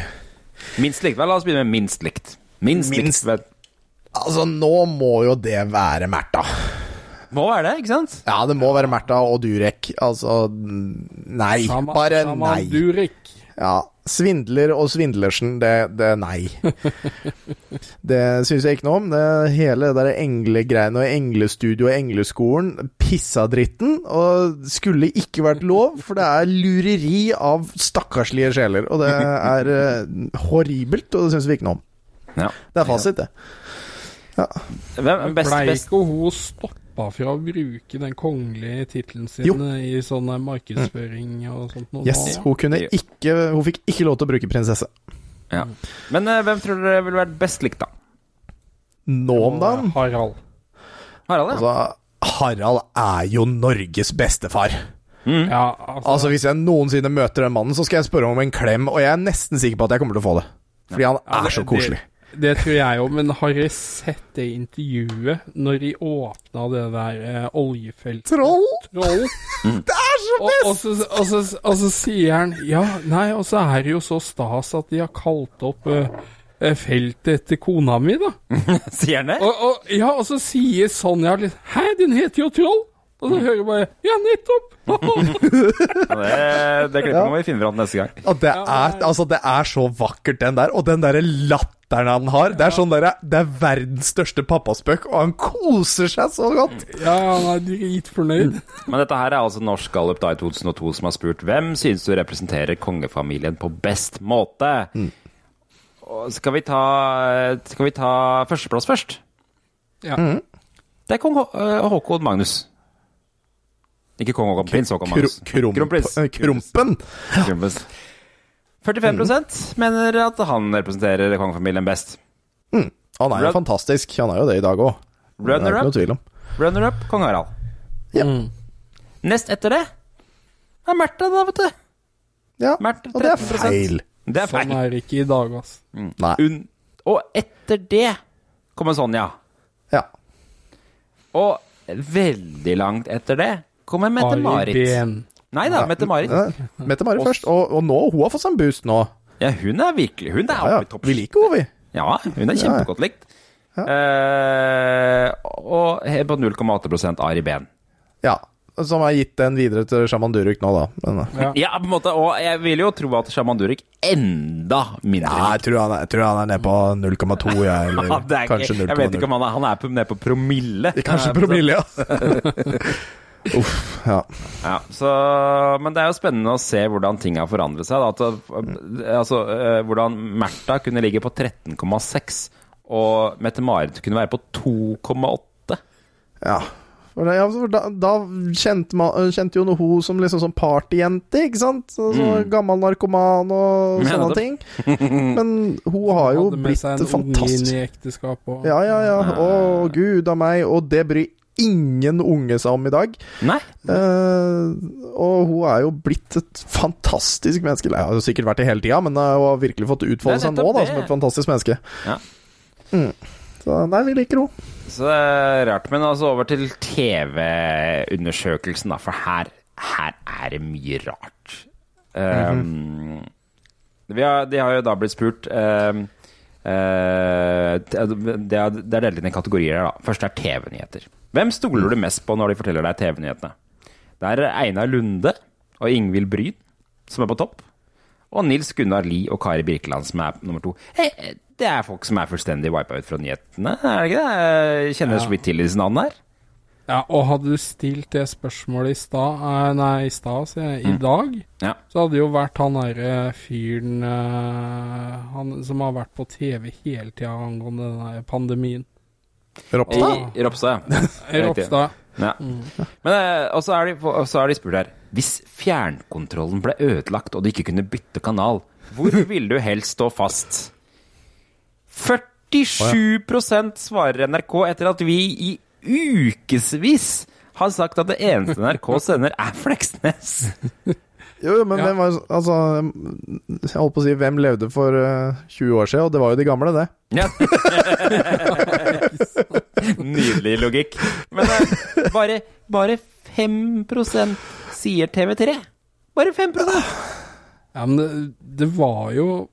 Minst likt, vel, La oss begynne med minst likt. Minst, Minst- likt Altså, nå må jo det være Märtha. Må være det, ikke sant? Ja, det må være Märtha og Durek. Altså, nei. Sama- Bare nei. Durek. Ja, Svindler og Svindlersen, det, det nei. det syns jeg ikke noe om. Det hele det der englegreiene og englestudio og engleskolen pissa dritten, og skulle ikke vært lov, for det er lureri av stakkarslige sjeler. Og det er uh, horribelt, og det syns vi ikke noe om. Ja. Det er fasit, det. Hvem er best, Blei best ikke hun stoppa stoppa fra å bruke den kongelige tittelen sin Jo. i sånn markedsføring og sånt noe. Yes, hun kunne ikke Hun fikk ikke lov til å bruke prinsesse. Ja. Men uh, hvem tror dere ville vært best likt, da? Nå om dagen Harald. Harald, ja. Altså, Harald er jo Norges bestefar. Ja, altså, Altså, hvis jeg noensinne møter den mannen, så skal jeg spørre om en klem, og jeg er nesten sikker på at jeg kommer til å få det. Fordi han Ja, er det- så koselig. Det, det tror jeg òg, men har dere sett det intervjuet når de åpna det der eh, oljefeltet? Troll! Troll. Det er så Og, og, så, og, så, og så sier han Ja, nei, og så er det jo så stas at de har kalt opp eh, eh, feltet etter kona mi, da. Sier han det? Og, og, ja, og så sier Sonja litt Hæ, den heter jo Troll! Og så hører jeg bare Ja, nettopp! Ja, det, det klippet må vi finne fram neste gang. Og det er, altså, det er så vakkert, den der. Og den derre latteren han har. Det er sånn der, det er verdens største pappaspøk, og han koser seg så godt. ja, han er dritfornøyd. Men dette her er altså Norsk Gallup da i 2002 som har spurt hvem synes du representerer kongefamilien på best måte. Og skal vi ta Skal vi ta førsteplass først? Ja. Det er kong Hå øh, Håkon Magnus. Ikke kong og prins Kro, Magnus. Kronprins. Krompen! krumpen. 45% mener at han representerer kongefamilien best. Han er jo fantastisk. Han er jo det i dag òg. Er Runner up, kong Harald. Ja. Mm. Nest etter det er Märtha, da, vet du. Ja, Märtha, og det er feil. Det er Sånn er det ikke i dag, ass. Nei. Un og etter det kommer Sonja. Ja. Og veldig langt etter det kommer Mette-Marit. Nei da, Ja. Mette-Marit. Ja, Mette-Marit først. Og, og nå, hun har fått seg en boost nå. Ja, hun er virkelig Hun er Ja, ja. oppe i topp. Vi liker henne, vi. Ja, hun er kjempegodt likt. Eh, og helt på 0,8 Ari Behn. Ja. Som har gitt den videre til Shaman Durek nå, da. Men, eh, Ja. Ja, på en måte, og jeg vil jo tro at Shaman Durek enda mindre ja, jeg tror han er, jeg tror han er nede på 0,2, jeg. Eller Ja, det er Jeg vet ikke om han er, han er på, nede på promille. Kanskje promille, ja. Uff, ja. Ja, så, men det er jo spennende å se hvordan ting har forandret seg. Da. At, eh, altså, eh, hvordan Märtha kunne ligge på 13,6, og Mette-Marit kunne være på 2,8. ja. Da, da kjente, man, kjente jo hun som liksom sånn partyjente, ikke sant? Så, så Gammel narkoman og sånne ting. Men hun har jo blitt fantastisk. Hadde med seg en unge inn i ekteskapet og Ja, ja, ja. Å, gud a meg. Og det bryr ingen unge seg om i dag. Nei. Eh, og hun er jo blitt et fantastisk menneske. Hun har jo sikkert vært det hele tida, men eh, hun har virkelig fått utfolde seg nå da, som et fantastisk menneske. Ja. Mm. Så nei, vi liker henne. Så det er rart. Men altså over til TV-undersøkelsen, da. For her, her er det mye rart. Um, vi har, de har jo da blitt spurt um, uh, det er delt inn i kategorier her, da. Først er TV-nyheter. Hvem stoler du mest på når de forteller deg TV-nyhetene? Det er Einar Lunde og Ingvild Bryn som er på topp. Og Nils Gunnar Lie og Kari Birkeland som er nummer to. Hey, Det er folk som er fullstendig wipa ut fra nyhetene, er det ikke det? Jeg kjenner så vidt til disse navnene her. Ja, og hadde du stilt det spørsmålet i stad eh, Nei, i stad, sier jeg. I dag. Ja. Så hadde det jo vært han derre fyren eh, Han som har vært på TV hele tida angående den der pandemien. Ropstad? I Ropstad, ja. Eh, Ropstad. ja. Men eh, og så er, de, og så er de spurt her Hvis fjernkontrollen ble ødelagt og du ikke kunne bytte kanal, hvor ville du helst stå fast? 47% svarer NRK etter at vi i ukevis har sagt at det eneste NRK sender, er Fleksnes. Jo, men Ja. hvem var Altså, jeg holdt på å si hvem levde for eh, 20 år siden, og det var jo de gamle, det. Ja. Nydelig logikk. Men uh, bare, bare 5 sier TV3. Bare 5 Ja, men det, det var jo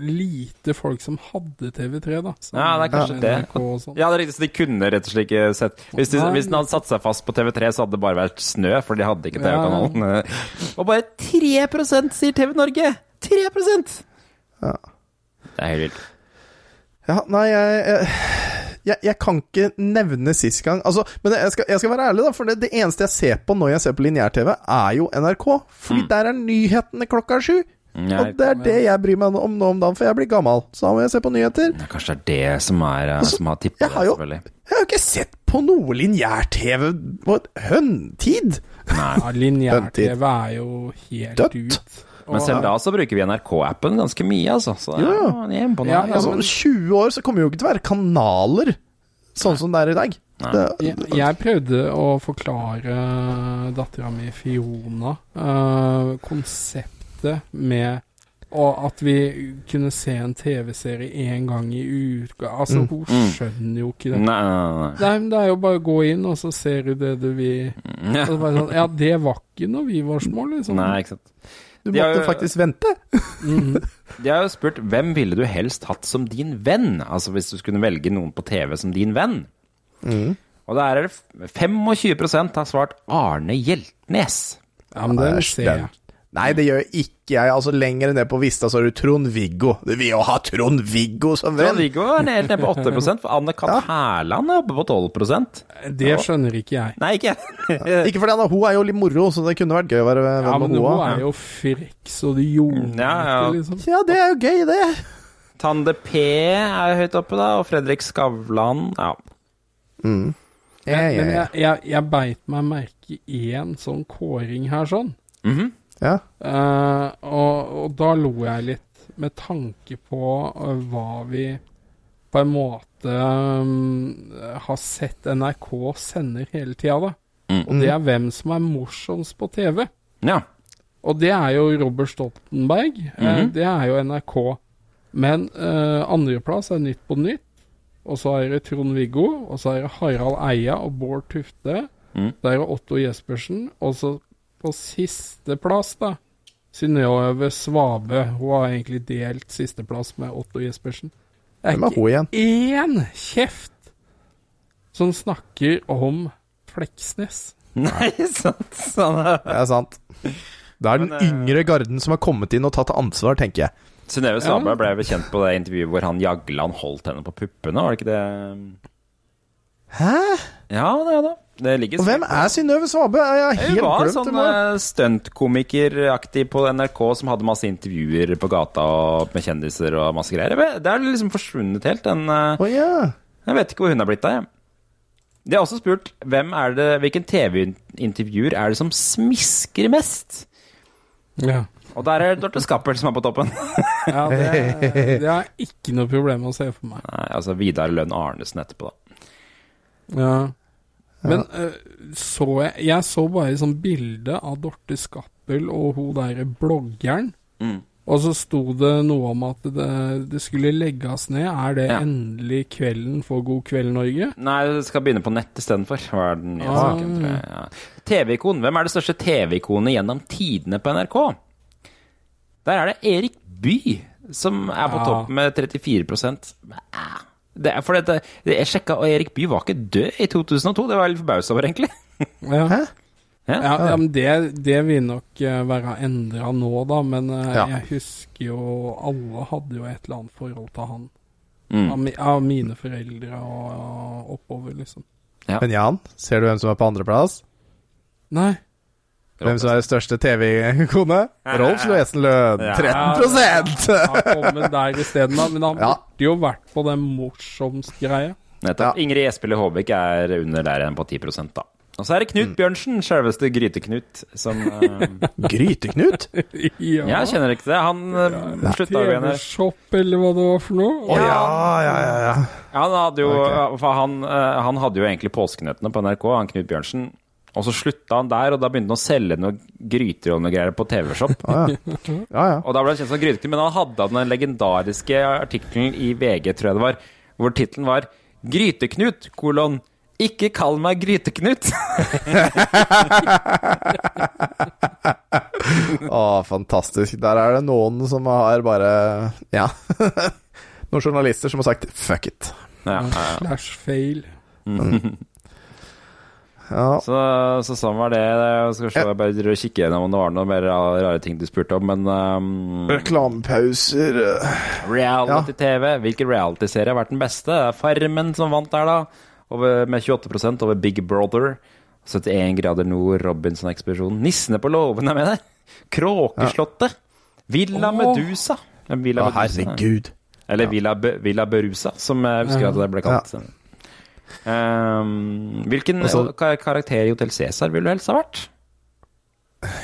lite folk som hadde TV3, da. Som Ja, det er kanskje det. Sånn. Ja, det er riktig, så de kunne rett og slett ikke sett Hvis, de, hvis den hadde satt seg fast på TV3, så hadde det bare vært snø, for de hadde ikke TV-kanalen. Og bare 3% sier TV Norge! 3% Ja. Det er helt vilt. Ja, nei, jeg, jeg, jeg, jeg kan ikke nevne sist gang Altså, men jeg skal, jeg skal være ærlig, da, for det, det eneste jeg ser på når jeg ser på lineær-TV, er jo NRK. Fordi der er nyhetene klokka sju. Ja, Og det er det jeg bryr meg om nå om dagen, for jeg blir gammel. Så da må jeg se på nyheter. kanskje det er det som, er, Også, som har tippa jeg det, selvfølgelig. Jeg har jo ikke sett på noe lineær-TV på høntid! høntid. Ja, Lineær-TV er jo helt Dødt. ut. Men selv da så bruker vi NRK-appen ganske mye, altså. Så det er, Ja. det er imponerende. Ja, ja, Altså, om 20 år så kommer jo ikke til å være kanaler sånn som det er i dag. Det, Jeg, jeg prøvde å forklare dattera mi Fiona uh, konseptet med og at vi kunne se en TV-serie én gang i uka. Altså, hun skjønner jo ikke det. Nei, nei, nei. Nei, men Det er jo bare å gå inn, og så ser du det du vil. Ja. Og sånn, ja, det var ikke når vi var små, liksom. Nei, ikke sant. Du måtte jo- faktisk vente. Mhm. De har jo spurt hvem ville du helst hatt som din venn? Altså hvis du skulle velge noen på TV som din venn. Og der er det 25% har svart Arne Hjeltnes. Ja, men den Æsj, ser jeg. Nei, det gjør ikke jeg. Altså Lenger ned på Vista så har du Trond-Viggo. Du vil jo ha Trond-Viggo som venn! Trond-Viggo er helt ned på 8 for Anne-Kat. Hærland er oppe på 12% Det skjønner ikke jeg. Nei, ikke Ikke fordi Anna hun er jo litt moro, så det kunne vært gøy å være venn Ja, med men hun er jo frekk så det gjorde Ja, ja. liksom. Ja, det er jo gøy, det. Tande P er høyt oppe, da, og Fredrik Skavlan. Ja. Mm. Jeg, jeg, jeg, jeg, jeg beit meg merke i en sånn kåring her, sånn. Mhm. Ja. Uh, og, og da lo jeg litt, med tanke på uh, hva vi på en måte um, har sett NRK sender hele tida, da. Mm. Og det er hvem som er morsomst på TV. ja. Og det er jo Robert Stoltenberg. Mm -hmm. uh, det er jo NRK. Men eh, andreplass er Nytt på Nytt. Og så er det Trond-Viggo. Og så er det Harald Eia og Bård Tufte. Mm. Det er Otto Jespersen. Og så på sisteplass, da Synnøve Svabe. Hun har egentlig delt sisteplass med Otto Jespersen. Det Hvem er hun igjen? én kjeft som snakker om Fleksnes. Nei, sant. Sånn er Det er sant. Det er den Men, eh, yngre garden som har kommet inn og tatt ansvar, tenker jeg. Synnøve Svaberg ble vel kjent på det intervjuet hvor han Jagland holdt henne på puppene, var det ikke det? Hæ? Ja, det er det. Det ligger Og hvem er Synnøve Svabe? Er jeg har helt var glemt sånn det nå? eh, stuntkomikeraktig på NRK som hadde masse intervjuer på gata og med kjendiser og masse greier. Vet- Det er liksom forsvunnet helt. Den, oh, yeah. jeg vet ikke hvor hun er blitt av. jeg. De har også spurt hvem er det, hvilken TV-intervjuer er det som smisker mest? Ja. Og der er det Dorte Skappel som er på toppen. Ja, det, det er ikke noe problem å se for meg. Nei, altså Vidar Lønn Arnesen etterpå, da. Ja. Men uh, så jeg Jeg så bare sånn bilde av Dorte Skappel og hun derre bloggeren. Mm. Og så sto det noe om at det, det skulle legges ned. Er det Ja. endelig kvelden for God kveld, Norge? Nei, det skal begynne på nett istedenfor. Var den nye Ah. saken, tror jeg. Ja. TV-ikon. Hvem er det største TV-ikonet gjennom tidene på NRK? Der er det Erik Bye som er på Ja. topp med 34 Ah, det er fordi det, Jeg sjekka, og Erik Bye var ikke død i 2002. Det var jeg litt forbausa over, egentlig. Ja. Hæ? Ja. Ja, ja, men det, det vil nok eh, være endra nå, da. Men eh, Ja. jeg husker jo Alle hadde jo et eller annet forhold til han. Mm. Av, av mine foreldre og oppover, liksom. Men Jan, ser du hvem som er på andreplass? Nei. Hvem som er det største TV-kone? Rolf Loesenløen. Ja. 13 Han kommer der isteden, da. Men han Ja. burde jo vært på den morsomste greia. Nettopp. Ja. Ingrid Espelid Håvik er under der igjen på 10 da. Og så er det Mm. Knut Bjørnsen, selveste Gryte-Knut, som eh, Gryteknut? ja. Jeg kjenner ikke det. Han uh, slutta jo igjen her. TV-shop, eller hva det var for noe. Å ja, ja, ja. ja. Ja, han hadde jo, okay. han, uh, han hadde jo egentlig Påskenøttene på NRK, han Knut Bjørnsen. Og så slutta han der, og da begynte han å selge noen gryter og noe greier på TV-shop. Ah, ja. ja, ja. Og da ble han kjent som Gryteknut, men han hadde den legendariske artikkelen i VG, tror jeg det var, hvor tittelen var 'Gryteknut, kolon, ikke kall meg Gryteknut'. Å, fantastisk. Der er det noen som har bare Ja. Noen journalister som har sagt 'fuck it'. ja, ja, ja. Slash fail. Ja. Så, så sånn var det. Jeg skal se, jeg bare kikke gjennom om det var noen mer rare ting du spurte om, men um, Reklamepauser øh. Reality-TV. Hvilken reality-serie har vært den beste? Det er Farmen som vant der, da. Over, med 28% over Big Brother. 71 grader nord, Robinson-ekspedisjonen. Nissene på låven er med der. Kråkeslottet. Villa oh. Medusa. Villa Å, Medusa. herregud. Eller Villa, Be Villa Berusa, som jeg husker at det ble kalt. Ehm, hvilken Altså- karakter i Hotell Cæsar ville du helst ha vært?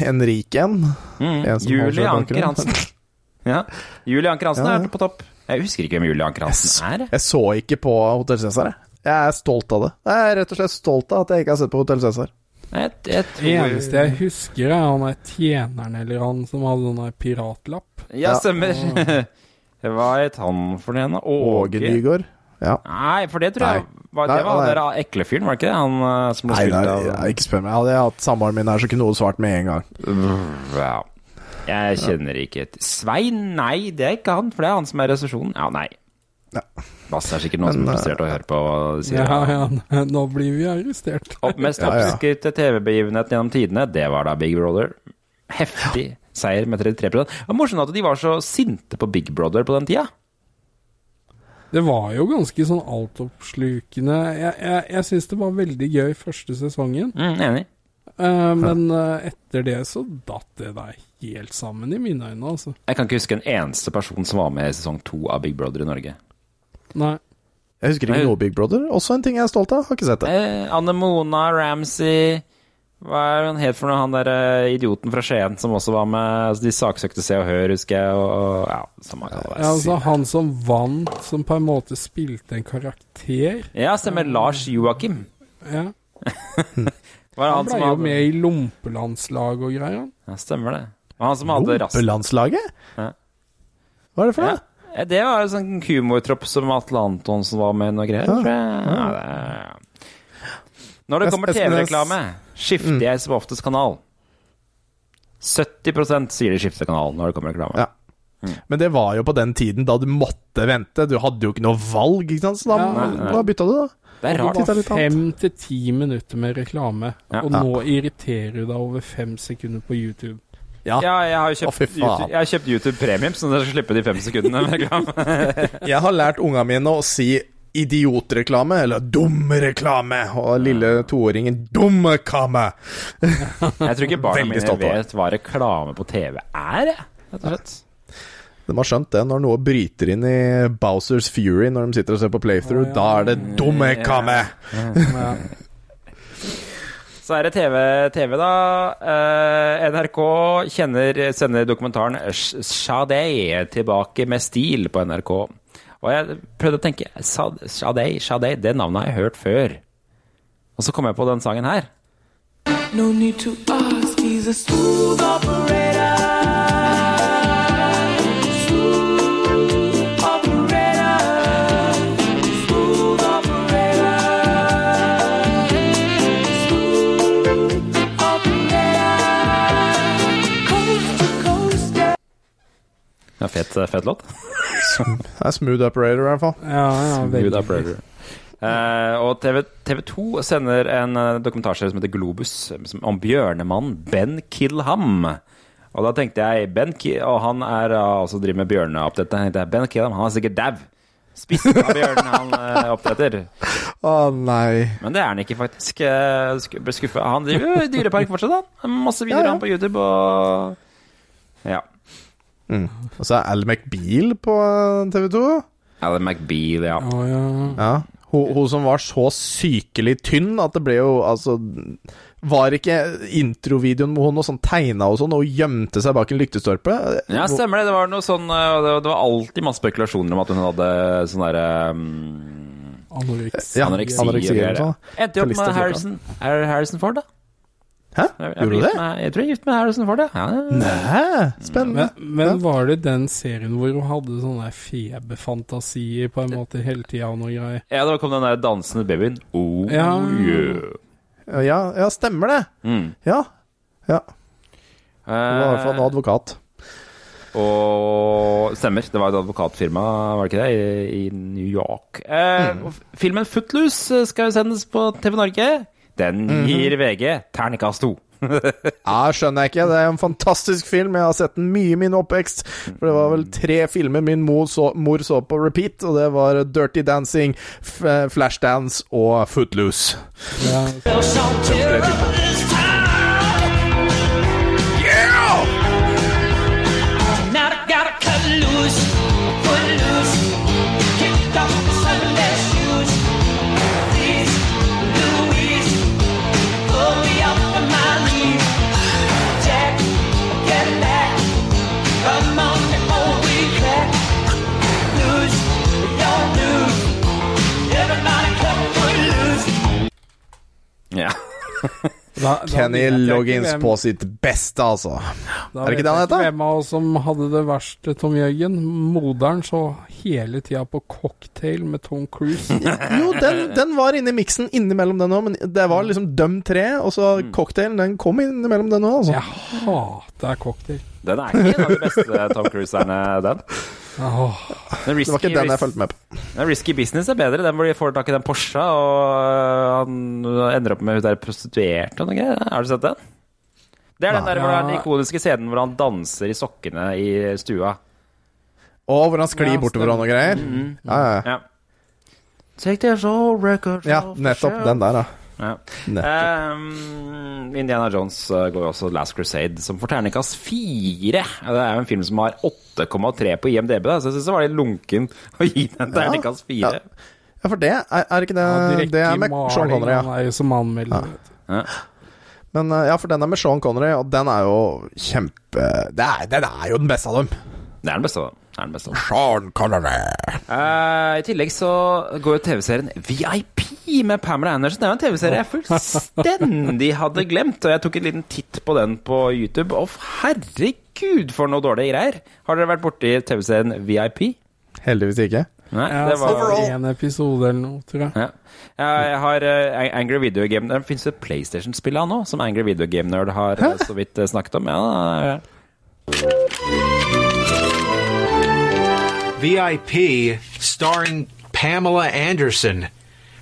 En rik en. Mm. En Julie Anker. Hansen. ja. Julie Anker Hansen Ja, ja. er på topp. Jeg husker ikke hvem Julie Anker Hansen er. jeg. Så ikke på Hotell Cæsar, jeg. Jeg er stolt av det. Jeg er rett og slett stolt av at jeg ikke har sett på Hotell Cæsar. Det tror eneste jeg husker, er han der tjeneren eller han som hadde sånn piratlapp. Ja, Ja. stemmer. Hva het han for noe? Åge Nygaard. Ja. Nei, for det tror jeg var, Nei, Det var han der ekle fyren, var det ikke det? Han eh, som ble Nei, av nei, ikke spør meg. Hadde jeg hatt samboeren min her, så kunne hun svart med en gang. Ja. Jeg kjenner ikke et Svein, nei, det er ikke han, for det er han som er resesjonen. Ja, nei. Ja. Bass er sikkert noen som er frustrert i å høre på hva du sier. Ja, ja, nå blir vi arrestert. Opp, mest oppskrytte TV-begivenheten gjennom tidene, det var da Big Brother. Heftig seier med 33 Det var morsomt at de var så sinte på Big Brother på den tida. Det var jo ganske sånn altoppslukende. Jeg, jeg, jeg syns det var veldig gøy første sesongen, Mm, enig. Uh, men uh, etter det så datt det der helt sammen i mine øyne, altså. Jeg kan ikke huske en eneste person som var med i sesong to av Big Brother i Norge. Nei. Jeg husker ikke noe Big Brother. Også en ting jeg er stolt av. Har ikke sett det. Eh, Anne Mona, Ramsey Hva er han het for noe? Han der eh, idioten fra Skien som også var med. Altså, de saksøkte Se og Hør, husker jeg. Og, og ja, samme kan det være. Ja, altså, han som vant, som på en måte spilte en karakter Ja, stemmer. Lars Joakim. ja. Var det Han han ble som jo hadde med i lompelandslaget og greier. Ja, stemmer det. Og han som hadde Lompelandslaget? Ja. Hva er det for noe? Ja. Det var jo sånn humortropp som Atle Antonsen var med i noe greier. Ja. Ja, det... Når det kommer TV-reklame, skifter jeg som oftest kanal. 70% sier de skifter kanal når det kommer reklame. Ja. Men det var jo på den tiden da du måtte vente. Du hadde jo ikke noe valg, ikke sant? Så da, Ja. Nei, bytta du, da. Det er rart. det var fem til ti minutter med reklame, Ja. og nå irriterer du deg over fem sekunder på YouTube. Ja. Ja, jeg har jo kjøpt, oh. YouTube, jeg har kjøpt YouTube Premium, så jeg skal slippe de fem sekundene med reklame. Jeg har lært unga mine å si idiotreklame, eller dum reklame, og lille toåringen dummekame. Jeg tror ikke barna mine vet hva reklame på TV er, rett og slett. De har skjønt det når noe bryter inn i Bowsers Fury når de sitter og ser på playthrough. Oh, ja. Da er det dummekame! Ja. Så er det TV, TV da. Eh, NRK kjenner, sender dokumentaren Sade tilbake med stil på NRK. Og jeg prøvde å tenke Sad- Sade, Sade, det navnet har jeg hørt før. Og så kom jeg på den sangen her. No need to ask, he's a smooth operator. Ja, fet, fet låt. Det er smooth operator, i hvert fall. Ja, ja, smooth operator. Uh, og TV, TV 2 sender en uh, dokumentarserie som heter Globus, som, om bjørnemannen Ben Killham. Og da tenkte jeg Ben Ki Og han er uh, altså driver med bjørneoppdrett. Da tenkte jeg, Ben Killham han er sikkert dau. Spist av bjørnen han uh, oppdretter. Å nei. Men det er han ikke, faktisk. Uh, sk ble skuffa. Han driver jo dyrepark fortsatt, han. Masse videoer Ja, ja. han på YouTube og Ja. Og så er Al McBeal på TV 2. Al McBeal, ja. Oh, ja. Ja. Hun, hun som var så sykelig tynn at det ble jo altså Var ikke introvideoen med hun noe sånn tegna og sånn, og gjemte seg bak en lyktestolpe? Ja, stemmer det. Det var noe sånn uh, Det var- alltid masse spekulasjoner om at hun hadde sånn derre um, Anoreksi. Ja, Anoreksi, anoreksi anoreksi. Endte jo opp med Harrison Er Harrison Ford, da? Hæ? Gjorde du det? Med, jeg tror jeg er gift med Harrison Ford, ja. Nei, spennende. Men, men var det den serien hvor hun hadde sånne feberfantasier på en måte hele tida og noe greier? Ja, da kom den der dansende babyen. Oh, Ja. yeah. Ja, ja, stemmer det. Mm. Ja. ja. Hun var i hvert fall Eh, en advokat. og stemmer, det var et advokatfirma, var det ikke det, i, i New York. Eh, Mm. Filmen Footloose eh, skal jo sendes på TV Norge. Den Mhm. gir VG terningkast to. Ja, skjønner jeg ikke. Det er en fantastisk film. Jeg har sett den mye i min oppvekst. For det var vel tre filmer min mor så, mor så på repeat, og det var Dirty Dancing, Flashdance og Footloose. Ja, Da, da Kenny Loggins hvem- på sitt beste, altså. Da Er det ikke det han heter? Hvem av oss som hadde det verste, Tom Jørgen? Moderen så hele tida på cocktail med Tom Cruise. Jo, den, den var inne i miksen innimellom den òg, men det var liksom Døm tre, og så cocktailen, den kom innimellom den òg, altså. Jeg hater cocktail. Den er ikke en av de beste Tom Cruise-erne, den. Åh, Risky, Det var ikke den jeg fulgte med på. Risky Business er bedre. Den hvor de får tak i den Porscha, og øh, han ender opp med hun der prostituerte og noe greier. Har du sett den? Det er den der hvor det er den ikoniske scenen hvor han danser i sokkene i stua. Og hvor han sklir Ja, bortover og noe greier. Ja, ja, ja. Ja. Take this soul records ja, off nettopp den der, ja. Ja. Um, Indiana Jones uh, går jo også Last Crusade, som får terningkast fire. Ja, Det er jo en film som har 8,3 på IMDb, da, så jeg syns det var litt lunken å gi den terningkast fire. Ja. Ja, for det er, er ikke det ja, Det er med Sean Connery, ja. Som anmelder. vet. Ja. Men uh, ja, for den er med Sean Connery, og den er jo kjempe det er, Den er jo den beste av dem. Det er den beste. av Det er den beste. Sean Connery. Uh, I tillegg så går jo TV-serien VIP med Pamela Anderson. Det er jo en TV-serie jeg fullstendig hadde glemt, og jeg tok en liten titt på den på YouTube. Og herregud, for noe dårlige greier! Har dere vært borti TV-serien VIP? Heldigvis ikke. Nei, ja, det var én episode eller noe, tror jeg. ja. Jeg har uh, Angry Video Game Det fins et PlayStation-spill av nå, som Angry Video Game Nerd har Hæ? så vidt eh, snakket om. Ja, ja. VIP, starring Pamela Anderson.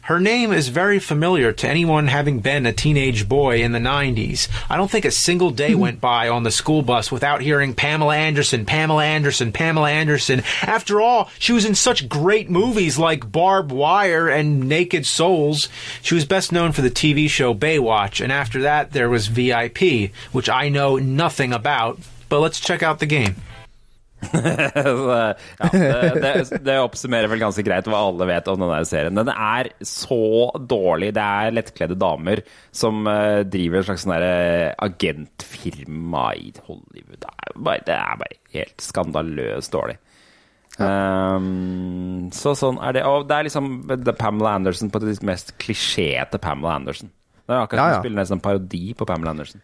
Her name is very familiar to anyone having been a teenage boy in the 90s. I don't think a single day mm-hmm. went by on the school bus without hearing Pamela Anderson, Pamela Anderson, Pamela Anderson. After all, she was in such great movies like Barbed Wire and Naked Souls. She was best known for the TV show Baywatch, and after that, there was VIP, which I know nothing about. But let's check out the game. Ja, det, det, det oppsummerer vel ganske greit hva alle vet om denne serien. Den er så dårlig. Det er lettkledde damer som eh, driver et slags sånn agentfirma i Hollywood. Det er, bare, det er bare helt skandaløst dårlig. Um, så sånn er det. Og det er liksom er Pamela Anderson på det mest klisjéte Pamela Anderson. Det er akkurat som Ja, ja. spille nesten en parodi på Pamela Anderson.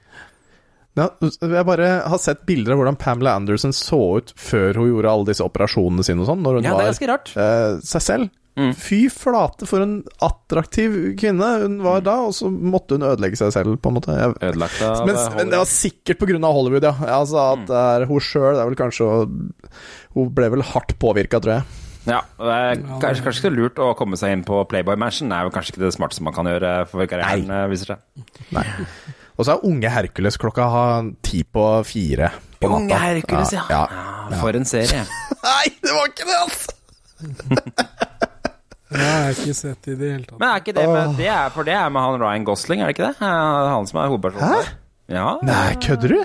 Ja, jeg bare har sett bilder av hvordan Pamela Anderson så ut før hun gjorde alle disse operasjonene sine og sånn, når hun Ja, var rart. eh, seg selv. Mm. Fy flate, for en attraktiv kvinne hun var da, og så måtte hun ødelegge seg selv, på en måte. Jeg, Ødelagt av men, men det var sikkert av Hollywood, ja. Altså at det er hun sjøl er vel kanskje Hun ble vel hardt påvirka, tror jeg. Ja, det er kanskje, kanskje ikke lurt å komme seg inn på Playboy Mansion. Det er jo kanskje ikke det smarteste man kan gjøre for karrieren, eh, viser seg. Nei. Og så er Unge Hercules klokka ti på fire på natta. Unge Hercules, ja. ja. Ja, For en serie. Nei, det var ikke det, altså! Det har jeg ikke sett i det hele tatt. Men er ikke det med det er, For det er med han Ryan Gosling, er det ikke det? Han som er hovedpersonen. Hæ? Ja. Nei, kødder du?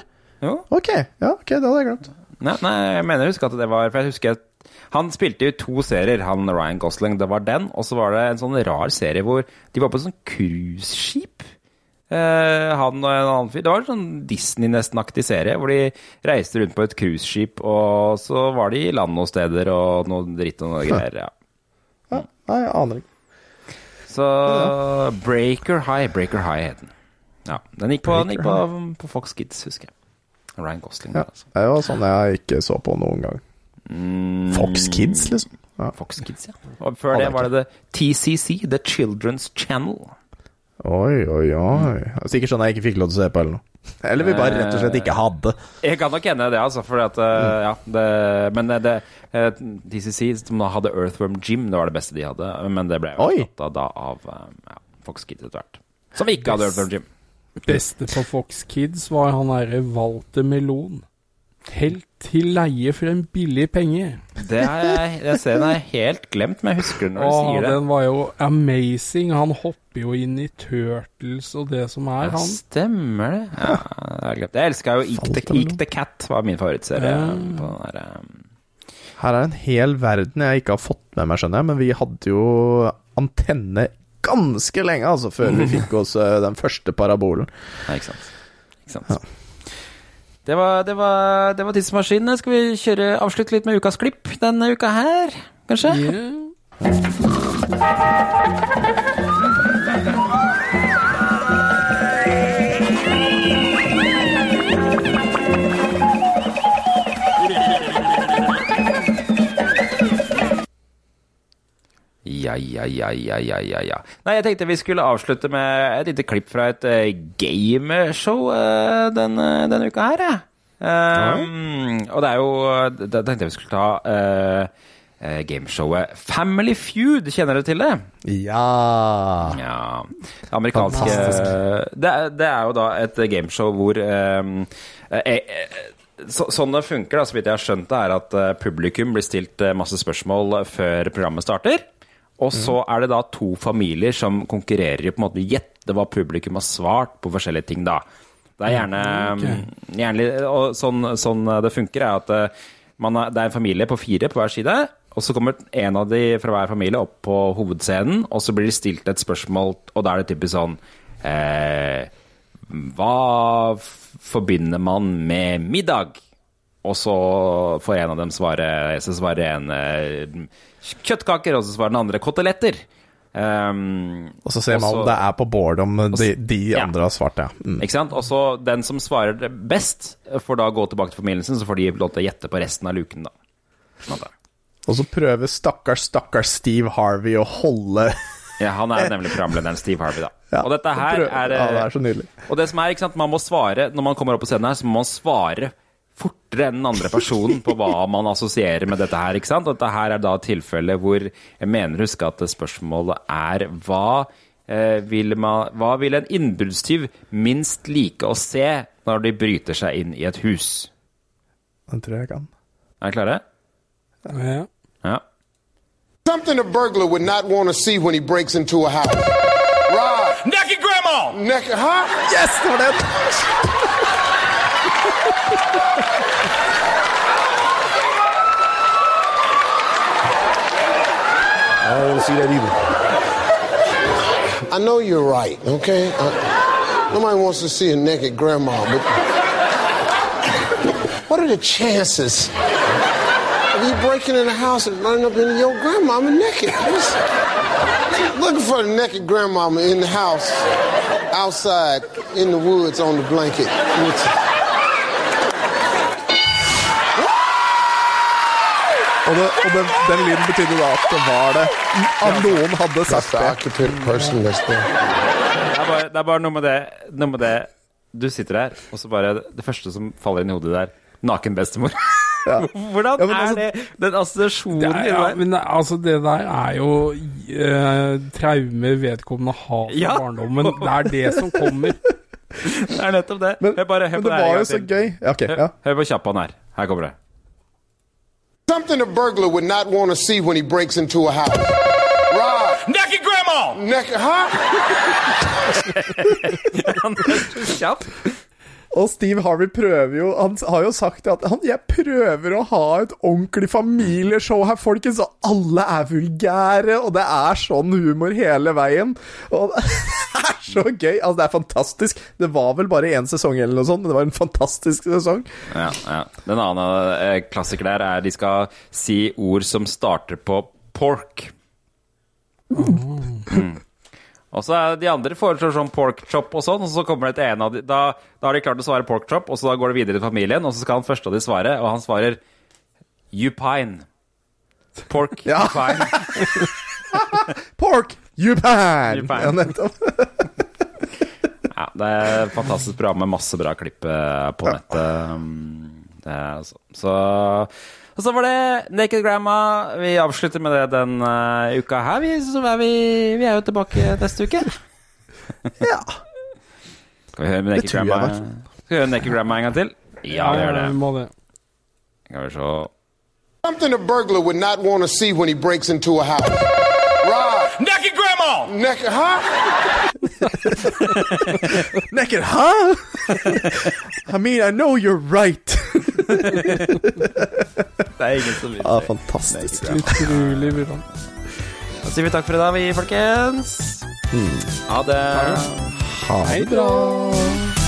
Jo. Ok, ja, ok, det hadde jeg glemt. Nei, nei, jeg mener jeg husker at det var For jeg husker at han spilte jo to serier, han Ryan Gosling. Det var den, og så var det en sånn rar serie hvor de var på et sånn cruiseskip. Eh, han og en annen fyr. Det var en sånn Disney-nesten-aktig serie hvor de reiste rundt på et cruiseskip, og så var de i land noen steder og noe dritt og noe greier. Ja. Ja, nei, jeg aner ikke. Så Breaker High, Breaker High het den. Ja, den gikk på, den gikk på, på Fox Kids, husker jeg. Ryan Gosling. Ja, altså. det var sånn jeg ikke så på noen gang. Mm, Fox Kids, liksom. Ja. Fox Kids, ja. Og før det var det The TCC, The Children's Channel. Oi, oi, oi. Sikkert sånn jeg ikke fikk lov til å se på, eller noe. Eller vi bare rett og slett ikke hadde. Jeg kan nok hende det, altså. At, uh, ja, det, men det, det uh, TCC som da hadde Earthworm Jim, det var det beste de hadde. Men det ble jo erstatta da av ja, Fox Kids etter hvert. Som ikke hadde Earthworm Jim. Beste på Fox Kids var han derre Walter Melon. Helt til leie for en billig penge. Det har jeg, den er helt glemt, men jeg husker den når du sier det. den var jo amazing. Han hopper jo inn i Turtles og det som er, Ja, han. stemmer det. Ja, jeg har. Jeg elska jo Eek the, Eek the Cat, var min favorittserie. Ja. På den der, um, Her er en hel verden jeg ikke har fått med meg, skjønner jeg, men vi hadde jo antenne ganske lenge, altså, før vi fikk oss eh, den første parabolen. Nei, ikke sant. Ikke sant. Det var, det, var, det var tidsmaskinen. Skal vi kjøre avslutte litt med ukas klipp denne uka her, kanskje? Yeah. Ja, ja, ja, ja, ja, ja, ja. Nei, jeg tenkte vi skulle avslutte med et lite klipp fra et uh, gameshow uh, denne, denne uka her, jeg. Um, og det er jo Da tenkte jeg vi skulle ta uh, gameshowet Family Feud. Kjenner du til det? Ja Ja. Amerikanske det, det er jo da et gameshow hvor um, eh, eh, så, sånn det funker, da, så vidt jeg har skjønt det, er at eh, publikum blir stilt eh, masse spørsmål før programmet starter. Og så er det da to familier som konkurrerer i på en måte gjette hva publikum har svart på forskjellige ting, da. Det er gjerne, okay. gjerne Og sånn, sånn det funker, er at eh, man det er en familie på fire på hver side. Og så kommer en av de fra hver familie opp på hovedscenen, og så blir det stilt et spørsmål, og da er det typisk sånn eh, Hva forbinder man med middag? Og så får en av dem svare Så svarer en eh, kjøttkaker, og så svarer den andre koteletter. Um, Og så ser man om det er på board om de, de Ja. andre har svart, ja. Mm. Ikke sant? Og så den som svarer best, får da gå tilbake til familien sin, så får de lov til å gjette på resten av luken, da. Sånn Og så prøver stakkars, stakkars Steve Harvey å holde Ja, han er nemlig programlederen Steve Harvey, da. Ja, og dette her prøver- er Ja, det er så nydelig. Og det som er, ikke sant, man må svare Når man kommer opp på scenen her, så må man svare fortere enn den andre personen på hva man assosierer med dette her, ikke sant? Og dette her er da tilfellet hvor jeg mener huske at spørsmålet er hva eh, vil man, hva vil en innbruddstyv minst like å se når de bryter seg inn i et hus? Den tror jeg kan. Er dere klare? Ja. Ja. Something a burglar would not want to see when he breaks into a house. Rob. Naked grandma. Naked, huh? Yes, det var den! see that either. I know you're right, okay? Uh, nobody wants to see a naked grandma, but what are the chances of you breaking in the house and running up into your grandmama naked? Looking for the naked grandmama in the house, outside, in the woods, on the blanket. Det, og den, den lyden betydde da at det var det. At noen hadde sagt det. Det er, bare, det er bare noe med det, noe med det Du sitter der, og så bare Det første som faller inn i hodet der Naken bestemor. Hvordan Ja, altså, er altså- det den assosiasjonen Det er, ja, men det, altså, det der er jo eh, traumer vedkommende har fra Ja. barndommen. Det er det som kommer. Det er nettopp det. hør bare, hør Men på det det var jo så gøy. Ja, okay, Hør, ja. hør på kjappen her. Her kommer det. Something a burglar would not want to see when he breaks into a house. Rob. Naked grandma. Naked, huh? Kjapp. Og Steve Harvey prøver jo Han har jo sagt at han, Jeg prøver å ha et ordentlig familieshow her, folkens, og alle er vulgære, og det er sånn humor hele veien. Og det er så gøy. Altså, det er fantastisk. Det var vel bare én sesong eller noe sånt, men det var en fantastisk sesong. Ja, ja. Den annen eh, klassiker der er de skal si ord som starter på pork. Mm. Og så er de andre foreslår sånn pork chop og sånn, og så kommer det til en av de Da, da har de klart å svare pork chop, og så da går det videre til familien, og så skal han første av de svare, og han svarer you pine. Pork Ja. pine. Pork! You pan! Ja, nettopp. Ja, det er et fantastisk program med masse bra klipp eh, på nettet. Ja. Det er altså. Så og så var det Naked Grandma. Vi avslutter med det den uh, uka her. Vi, så er vi, vi er jo tilbake neste uke. ja. Skal vi høre med Naked jeg Grandma? Skal vi høre Naked Grandma en gang til? Ja, vi gjør det. Må det. Skal vi se Something a burglar would not want to see when he breaks into a house. Rob. Naked grandma. Naked, huh? Naked, huh? I mean, I know you're right. Det er ingen som vil ah, fantastisk. Utrolig bra. Da sier vi takk for i dag, vi, folkens. Ha det. Ha det bra.